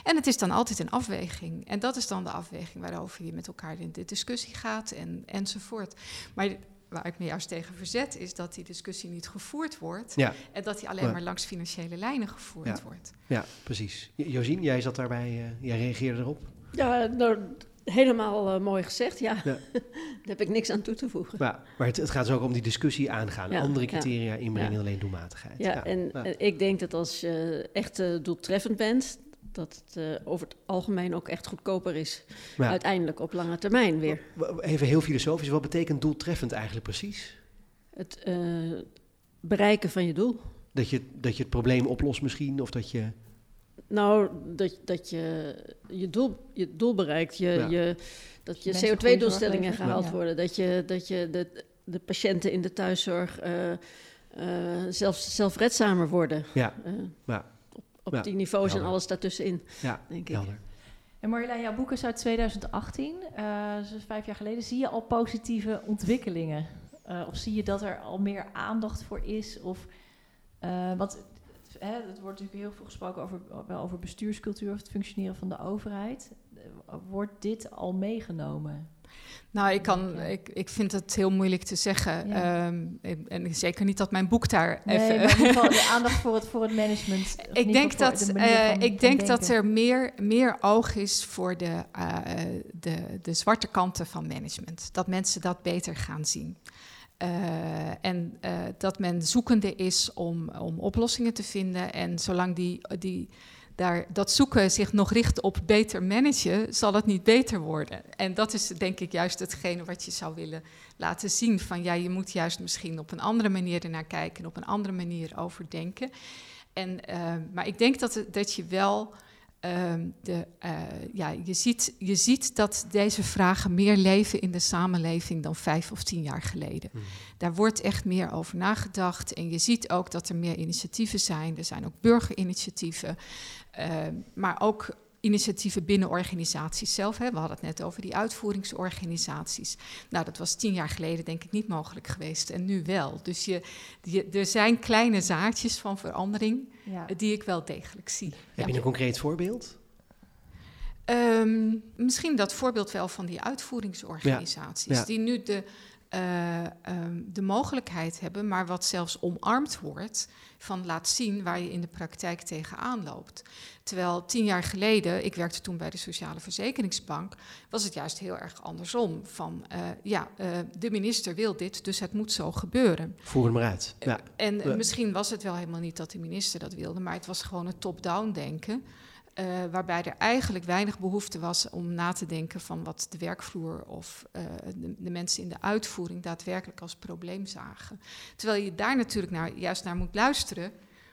En het is dan altijd een afweging. En dat is dan de afweging waarover je met elkaar in de discussie gaat en, enzovoort. Maar waar ik me juist tegen verzet, is dat die discussie niet gevoerd wordt. Ja. En dat die alleen ja. maar langs financiële lijnen gevoerd ja. wordt. Ja, precies. Josien, jij zat daarbij, uh, jij reageerde erop. Ja, nou, helemaal uh, mooi gezegd, ja. ja. [LAUGHS] Daar heb ik niks aan toe te voegen. Ja, maar het, het gaat dus ook om die discussie aangaan. Ja, andere criteria inbrengen, alleen doelmatigheid. Ja, en ik denk dat als je echt uh, doeltreffend bent... dat het uh, over het algemeen ook echt goedkoper is. Uiteindelijk op lange termijn weer. Even heel filosofisch, wat betekent doeltreffend eigenlijk precies? Het eh, bereiken van je doel. Dat je, dat je het probleem oplost misschien, of dat je... Nou, dat, dat je je doel, je doel bereikt, je, ja. je, dat je CO2-doelstellingen gehaald ja. worden, dat je, dat je de, de patiënten in de thuiszorg uh, uh, zelfs zelfredzamer worden. Ja. Uh, ja. Op, op die niveaus helder. en alles daartussenin, ja, denk ik. Helder. En Marjolein, jouw boek is uit 2018, dus vijf jaar geleden. Zie je al positieve ontwikkelingen? of zie je dat er al meer aandacht voor is? Of, want Hè, het wordt natuurlijk heel veel gesproken over, over bestuurscultuur of het functioneren van de overheid. Wordt dit al meegenomen? Nou, ik, kan, ik, ik vind het heel moeilijk te zeggen. Ja. Um, en zeker niet dat mijn boek daar nee, even... In ieder geval de [LAUGHS] aandacht voor het, voor het management. Ik denk, dat, uh, ik denk dat er meer, meer oog is voor de, uh, de, de zwarte kanten van management. Dat mensen dat beter gaan zien. Uh, en uh, dat men zoekende is om, om oplossingen te vinden. En zolang die, die, daar, dat zoeken zich nog richt op beter managen, zal het niet beter worden. En dat is denk ik juist hetgene wat je zou willen laten zien. Van ja, je moet juist misschien op een andere manier ernaar kijken, op een andere manier overdenken. En, uh, maar ik denk dat, dat je wel Ehm, de, uh, ja, je, ziet, je ziet dat deze vragen meer leven in de samenleving dan vijf of tien jaar geleden. Hmm. Daar wordt echt meer over nagedacht. En je ziet ook dat er meer initiatieven zijn. Er zijn ook burgerinitiatieven. Uh, maar ook initiatieven binnen organisaties zelf. Hè. We hadden het net over die uitvoeringsorganisaties. Nou, dat was tien jaar geleden denk ik niet mogelijk geweest en nu wel. Dus je, je er zijn kleine zaadjes van verandering die ik wel degelijk zie. Heb je een concreet voorbeeld? Um, misschien dat voorbeeld wel van die uitvoeringsorganisaties, die nu de, uh, um, de mogelijkheid hebben, maar wat zelfs omarmd wordt, van laat zien waar je in de praktijk tegenaan loopt. Terwijl tien jaar geleden, ik werkte toen bij de Sociale Verzekeringsbank, was het juist heel erg andersom. Van uh, ja, uh, de minister wil dit, dus het moet zo gebeuren. Voer hem maar uit. Ja. En misschien was het wel helemaal niet dat de minister dat wilde, maar het was gewoon een top-down denken. Uh, waarbij er eigenlijk weinig behoefte was om na te denken van wat de werkvloer of uh, de, de, mensen in de uitvoering daadwerkelijk als probleem zagen. Terwijl je daar natuurlijk naar, juist naar moet luisteren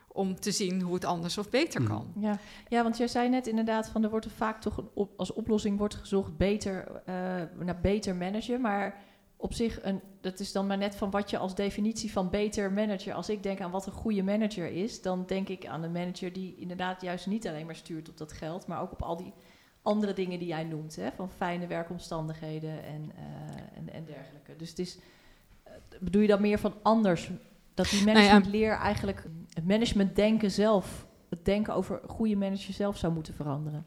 om te zien hoe het anders of beter mhm. kan. Ja, ja want jij zei net inderdaad van er wordt er vaak toch een op, als oplossing wordt gezocht beter, uh, naar beter managen, maar op zich, een, dat is dan maar net van wat je als definitie van beter manager. Als ik denk aan wat een goede manager is, dan denk ik aan een manager die inderdaad juist niet alleen maar stuurt op dat geld, maar ook op al die andere dingen die jij noemt, hè, van fijne werkomstandigheden en, uh, en, en, dergelijke. Dus het is, uh, bedoel je dat meer van anders? Dat die nou ja. leer eigenlijk het management denken zelf, het denken over goede manager zelf zou moeten veranderen.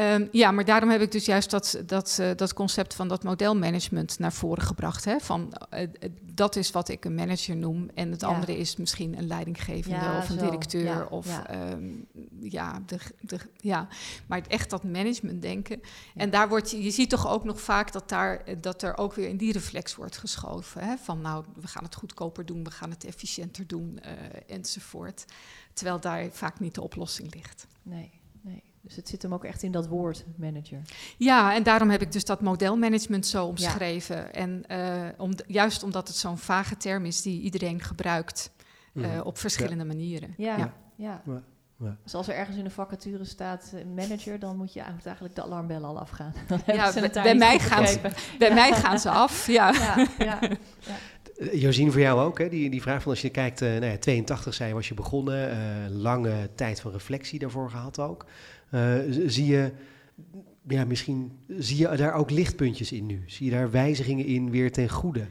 Um, ja, maar daarom heb ik dus juist dat, dat, uh, dat concept van dat modelmanagement naar voren gebracht. Hè? Van, uh, dat is wat ik een manager noem. En het ja. andere is misschien een leidinggevende ja, of een zo. directeur. Ja, of um, ja, de, de, ja, maar echt dat management denken. En daar wordt je, je ziet toch ook nog vaak dat, daar, dat er ook weer in die reflex wordt geschoven. Hè? Van nou, we gaan het goedkoper doen, we gaan het efficiënter doen uh, enzovoort. Terwijl daar vaak niet de oplossing ligt. Nee. Dus het zit hem ook echt in dat woord manager. Ja, en daarom heb ik dus dat modelmanagement zo omschreven. Ja. En uh, om, juist omdat het zo'n vage term is die iedereen gebruikt uh, mm. op verschillende ja. manieren. Ja, ja. ja. ja. Dus als er ergens in de vacature staat uh, manager, dan moet je eigenlijk, eigenlijk de alarmbellen al afgaan. ja, [LAUGHS] bij, mij gaan ze, bij mij gaan ze af. [LAUGHS] Ja. ja, ja, Josien, voor jou ook, hè? Die, die vraag van als je kijkt, uh, nou ja, 82 zei was je begonnen, uh, lange tijd van reflectie daarvoor gehad ook. Uh, zie je, ja, misschien zie je daar ook lichtpuntjes in nu? Zie je daar wijzigingen in weer ten goede?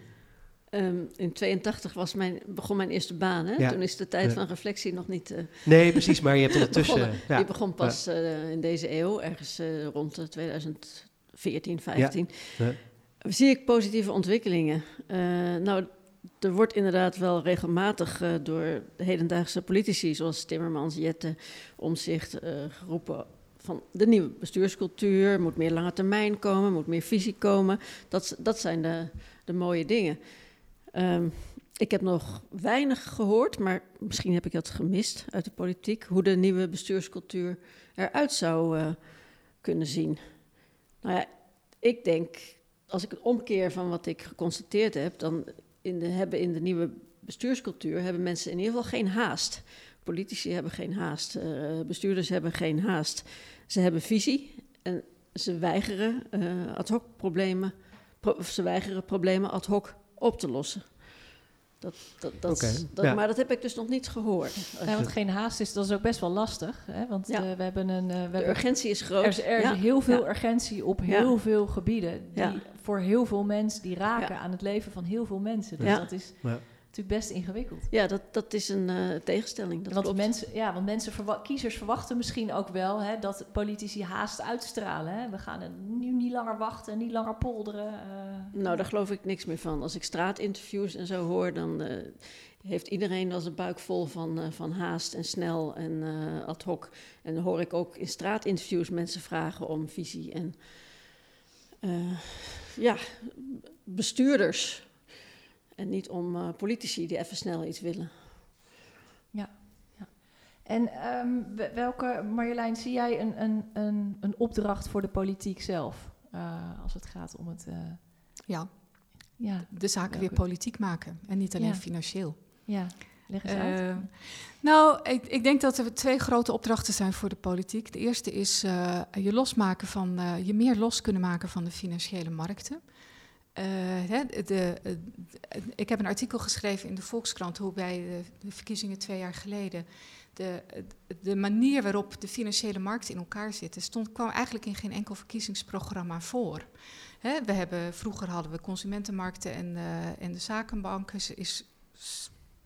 Um, in 82 was mijn, begon mijn eerste baan. Hè? Ja. Toen is de tijd ja. van reflectie nog niet. Uh, nee, precies, maar je hebt [LAUGHS] ondertussen. ja. Die begon pas uh, in deze eeuw, ergens rond 2014, 15. Zie ik positieve ontwikkelingen? nou, er wordt inderdaad wel regelmatig uh, door de hedendaagse politici, zoals Timmermans, Jette, Omzicht, uh, geroepen van de nieuwe bestuurscultuur, moet meer lange termijn komen, moet meer visie komen. Dat, dat zijn de, de mooie dingen. Um, ik heb nog weinig gehoord, maar misschien heb ik dat gemist uit de politiek, hoe de nieuwe bestuurscultuur eruit zou uh, kunnen zien. Nou ja, ik denk, als ik het omkeer van wat ik geconstateerd heb, dan in de, hebben in de nieuwe bestuurscultuur hebben mensen in ieder geval geen haast. Politici hebben geen haast, uh, bestuurders hebben geen haast. Ze hebben visie en ze weigeren uh, ad hoc problemen, pro ze weigeren problemen ad hoc op te lossen. Dat, dat, dat, okay, dat ja. Maar dat heb ik dus nog niet gehoord. Ja, want geen haast is, dat is ook best wel lastig. Hè? Want ja. uh, we hebben een... Uh, we de hebben, urgentie is groot. Er is, er is heel veel urgentie op heel veel gebieden. Die voor heel veel mensen, die raken aan het leven van heel veel mensen. Dus dat is natuurlijk best ingewikkeld. Ja, dat, dat is een uh, tegenstelling. Dat want, mensen, ja, want mensen verwa kiezers verwachten misschien ook wel hè, dat politici haast uitstralen. Hè? We gaan nu niet langer wachten, niet langer polderen. Uh, nou, daar geloof ik niks meer van. Als ik straatinterviews en zo hoor, dan uh, heeft iedereen wel zijn buik vol van, van haast en snel en ad hoc. En dan hoor ik ook in straatinterviews mensen vragen om visie en ja, bestuurders en niet om uh, politici die even snel iets willen. Ja, ja. En um, welke, Marjolein, zie jij een, een, een, een opdracht voor de politiek zelf? Uh, als het gaat om het... Uh, ja. ja, de zaken weer politiek maken en niet alleen ja. financieel. Ja, leg eens uit. Uh, nou, ik, ik, denk dat er twee grote opdrachten zijn voor de politiek. De eerste is je losmaken van, je meer los kunnen maken van de financiële markten. Uh, de, ik heb een artikel geschreven in de Volkskrant hoe bij de, verkiezingen twee jaar geleden de, de, manier waarop de financiële markt in elkaar zitten, stond, kwam eigenlijk in geen enkel verkiezingsprogramma voor. we hebben, vroeger hadden we consumentenmarkten en, en de zakenbanken. Is,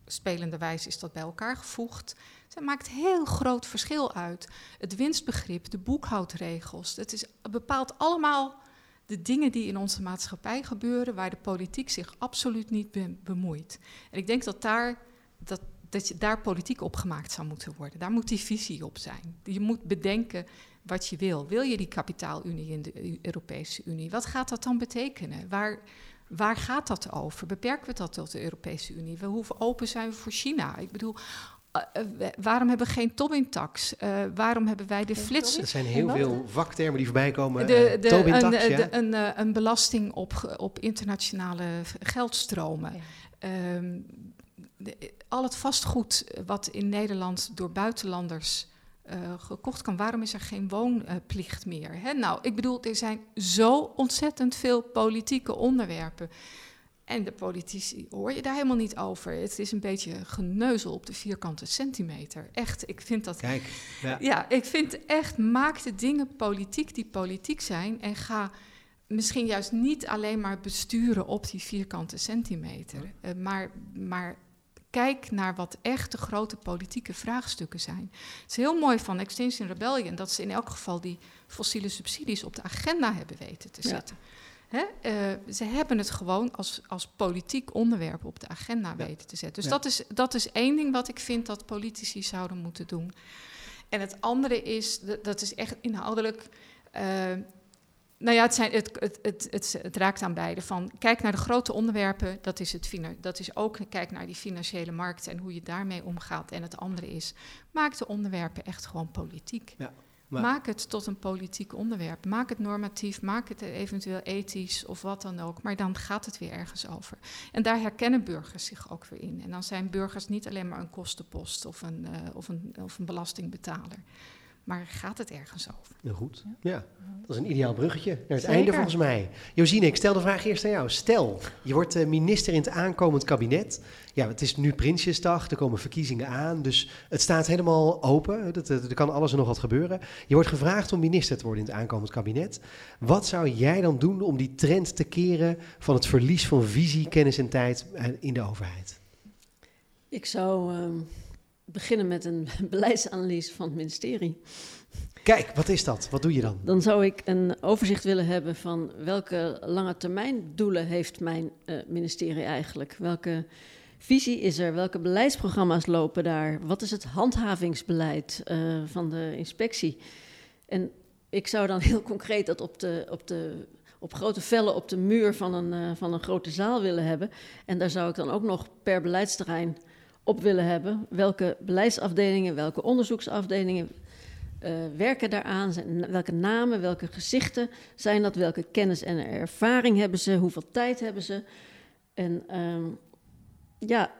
spelenderwijs is dat bij elkaar gevoegd. Het maakt heel groot verschil uit. Het winstbegrip, de boekhoudregels, het is, bepaalt allemaal de dingen die in onze maatschappij gebeuren, waar de politiek zich absoluut niet bemoeit. En ik denk dat daar, dat, dat je daar politiek op gemaakt zou moeten worden. Daar moet die visie op zijn. Je moet bedenken wat je wil. Wil je die kapitaalunie in de Europese Unie? Wat gaat dat dan betekenen? Waar, waar gaat dat over? Beperken we dat tot de Europese Unie? We, hoe open zijn we voor China? Ik bedoel, uh, waarom hebben we geen Tobin-tax? Uh, waarom hebben wij de flitsen? Er zijn heel veel vaktermen die voorbij komen. De, de, Tobin-tax, ja. een, een, belasting op, op internationale geldstromen. Ja. Um, al het vastgoed wat in Nederland door buitenlanders uh, gekocht kan. Waarom is er geen woonplicht meer? Hè? Nou, ik bedoel, er zijn zo ontzettend veel politieke onderwerpen. En de politici hoor je daar helemaal niet over. Het is een beetje geneuzel op de vierkante centimeter. Echt, ik vind dat. Kijk, ja, ja ik vind echt, maak de dingen politiek die politiek zijn. En ga misschien juist niet alleen maar besturen op die vierkante centimeter. Uh, maar, maar kijk naar wat echt de grote politieke vraagstukken zijn. Het is heel mooi van Extinction Rebellion dat ze in elk geval die fossiele subsidies op de agenda hebben weten te zetten. Hè? Uh, ze hebben het gewoon als, als politiek onderwerp op de agenda weten te zetten. Dus dat, is, dat is één ding wat ik vind dat politici zouden moeten doen. En het andere is, dat is echt inhoudelijk. Uh, nou ja, het, zijn, het, het, het, het, raakt aan beide. Van, kijk naar de grote onderwerpen, dat is, het, dat is ook kijk naar die financiële markt en hoe je daarmee omgaat. En het andere is, maak de onderwerpen echt gewoon politiek. Ja, Maak het tot een politiek onderwerp. Maak het normatief, maak het eventueel ethisch of wat dan ook. Maar dan gaat het weer ergens over. En daar herkennen burgers zich ook weer in. En dan zijn burgers niet alleen maar een kostenpost of een, uh, of een, of een belastingbetaler. Maar gaat het ergens over? Nou goed, ja. Dat is een ideaal bruggetje naar het einde volgens mij. Josine, ik stel de vraag eerst aan jou. Stel, je wordt eh, minister in het aankomend kabinet. Ja, het is nu Prinsjesdag, er komen verkiezingen aan. Dus het staat helemaal open. Er kan alles en nog wat gebeuren. Je wordt gevraagd om minister te worden in het aankomend kabinet. Wat zou jij dan doen om die trend te keren van het verlies van visie, kennis en tijd eh, in de overheid? Ik zou... Ehm, beginnen met een [LAUGHS] beleidsanalyse van het ministerie. Kijk, wat is dat? Wat doe je dan? Dan zou ik een overzicht willen hebben van welke lange termijn doelen heeft mijn uh, ministerie eigenlijk? Welke visie is er? Welke beleidsprogramma's lopen daar? Wat is het handhavingsbeleid uh, van de inspectie? En ik zou dan [LAUGHS] heel concreet dat op, de, op, de, op grote vellen op de muur van een, uh, van een grote zaal willen hebben. En daar zou ik dan ook nog per beleidsterrein op willen hebben. Welke beleidsafdelingen, welke onderzoeksafdelingen uh, werken daaraan? Welke namen, welke gezichten zijn dat? Welke kennis en ervaring hebben ze? Hoeveel tijd hebben ze? En um, ja,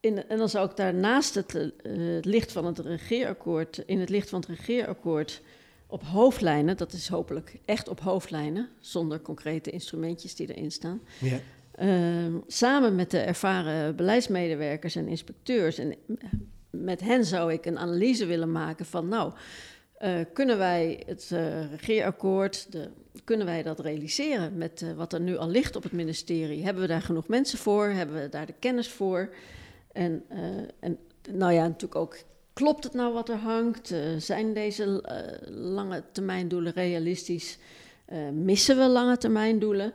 in, en dan zou ik daarnaast het, uh, het licht van het regeerakkoord, in het licht van het regeerakkoord op hoofdlijnen, dat is hopelijk echt op hoofdlijnen, zonder concrete instrumentjes die erin staan. Ehm, samen met de ervaren beleidsmedewerkers en inspecteurs. En met hen zou ik een analyse willen maken van, nou, uh, kunnen wij het uh, regeerakkoord, de, kunnen wij dat realiseren met wat er nu al ligt op het ministerie? Hebben we daar genoeg mensen voor? Hebben we daar de kennis voor? En, en nou ja, natuurlijk ook, klopt het nou wat er hangt? zijn deze lange termijn doelen realistisch? missen we lange termijn doelen?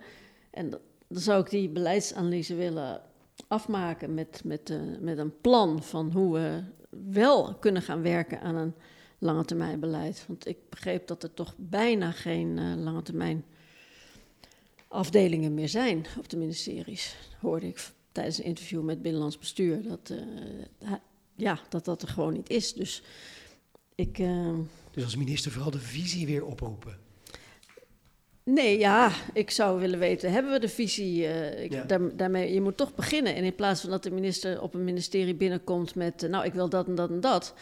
En dan zou ik die beleidsanalyse willen afmaken met, met, uh, met een plan van hoe we wel kunnen gaan werken aan een lange termijn beleid. Want ik begreep dat er toch bijna geen uh, lange termijn afdelingen meer zijn op de ministeries. Hoorde ik tijdens een interview met Binnenlands Bestuur. Dat, uh, ja, dat dat er gewoon niet is. Dus ik. Dus als minister vooral de visie weer oproepen. Nee, ja, ik zou willen weten, hebben we de visie? Uh, ik, daar, daarmee, je moet toch beginnen. En in plaats van dat de minister op een ministerie binnenkomt met... Uh, nou, ik wil dat en dat en dat...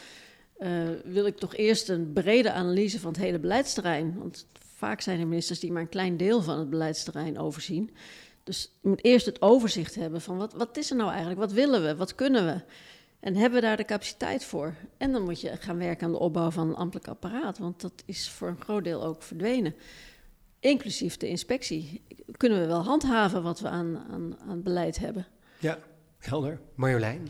Uh, wil ik toch eerst een brede analyse van het hele beleidsterrein. Want vaak zijn er ministers die maar een klein deel van het beleidsterrein overzien. Dus je moet eerst het overzicht hebben van wat, wat is er nou eigenlijk? Wat willen we? Wat kunnen we? En hebben we daar de capaciteit voor? En dan moet je gaan werken aan de opbouw van een ambtelijk apparaat, want dat is voor een groot deel ook verdwenen. Inclusief de inspectie. Kunnen we wel handhaven wat we aan, aan, aan beleid hebben? Ja, helder. Marjolein?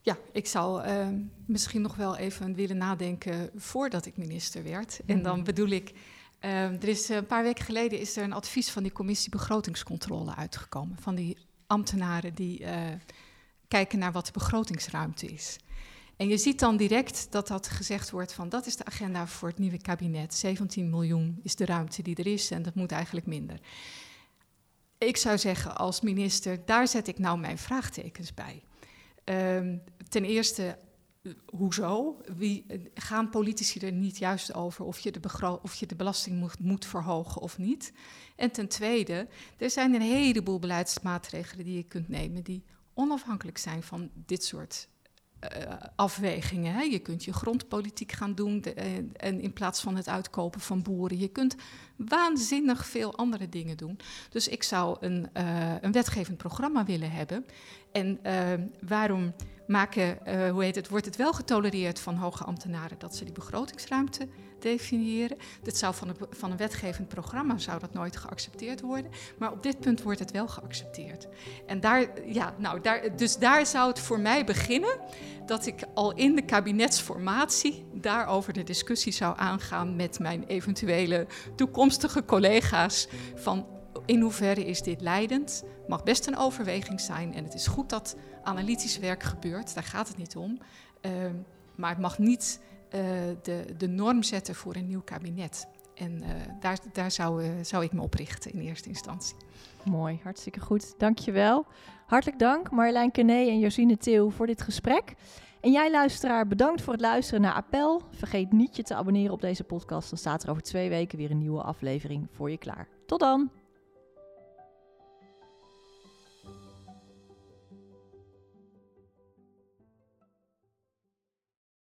Ja, ik zou uh, misschien nog wel even willen nadenken voordat ik minister werd. En dan mhm. bedoel ik, uh, er is een paar weken geleden is er een advies van die commissie begrotingscontrole uitgekomen. Van die ambtenaren die uh, kijken naar wat de begrotingsruimte is. En je ziet dan direct dat dat gezegd wordt van dat is de agenda voor het nieuwe kabinet. 17 miljoen is de ruimte die er is en dat moet eigenlijk minder. Ik zou zeggen als minister, daar zet ik nou mijn vraagtekens bij. Um, ten eerste, hoezo? Wie, gaan politici er niet juist over of je de, of je de belasting moet, moet verhogen of niet? En ten tweede, er zijn een heleboel beleidsmaatregelen die je kunt nemen die onafhankelijk zijn van dit soort uh, afwegingen. Hè. Je kunt je grondpolitiek gaan doen de, uh, en in plaats van het uitkopen van boeren. Je kunt waanzinnig veel andere dingen doen. Dus ik zou een, uh, een wetgevend programma willen hebben. En waarom maken, hoe heet het, wordt het wel getolereerd van hoge ambtenaren dat ze die begrotingsruimte definiëren. Dit zou van een, van een wetgevend programma zou dat nooit geaccepteerd worden. Maar op dit punt wordt het wel geaccepteerd. En daar, ja, nou, daar, dus daar zou het voor mij beginnen dat ik al in de kabinetsformatie daarover de discussie zou aangaan met mijn eventuele toekomstige collega's. Van in hoeverre is dit leidend? Mag best een overweging zijn. En het is goed dat analytisch werk gebeurt, daar gaat het niet om. Uh, maar het mag niet de, de norm zetten voor een nieuw kabinet. En uh, daar, daar zou, uh, zou ik me op richten in eerste instantie. Mooi, hartstikke goed. Dankjewel. Hartelijk dank Marjolein Kené en Josine Theo voor dit gesprek. En jij luisteraar, bedankt voor het luisteren naar Appel. Vergeet niet je te abonneren op deze podcast. Dan staat er over twee weken weer een nieuwe aflevering voor je klaar. Tot dan!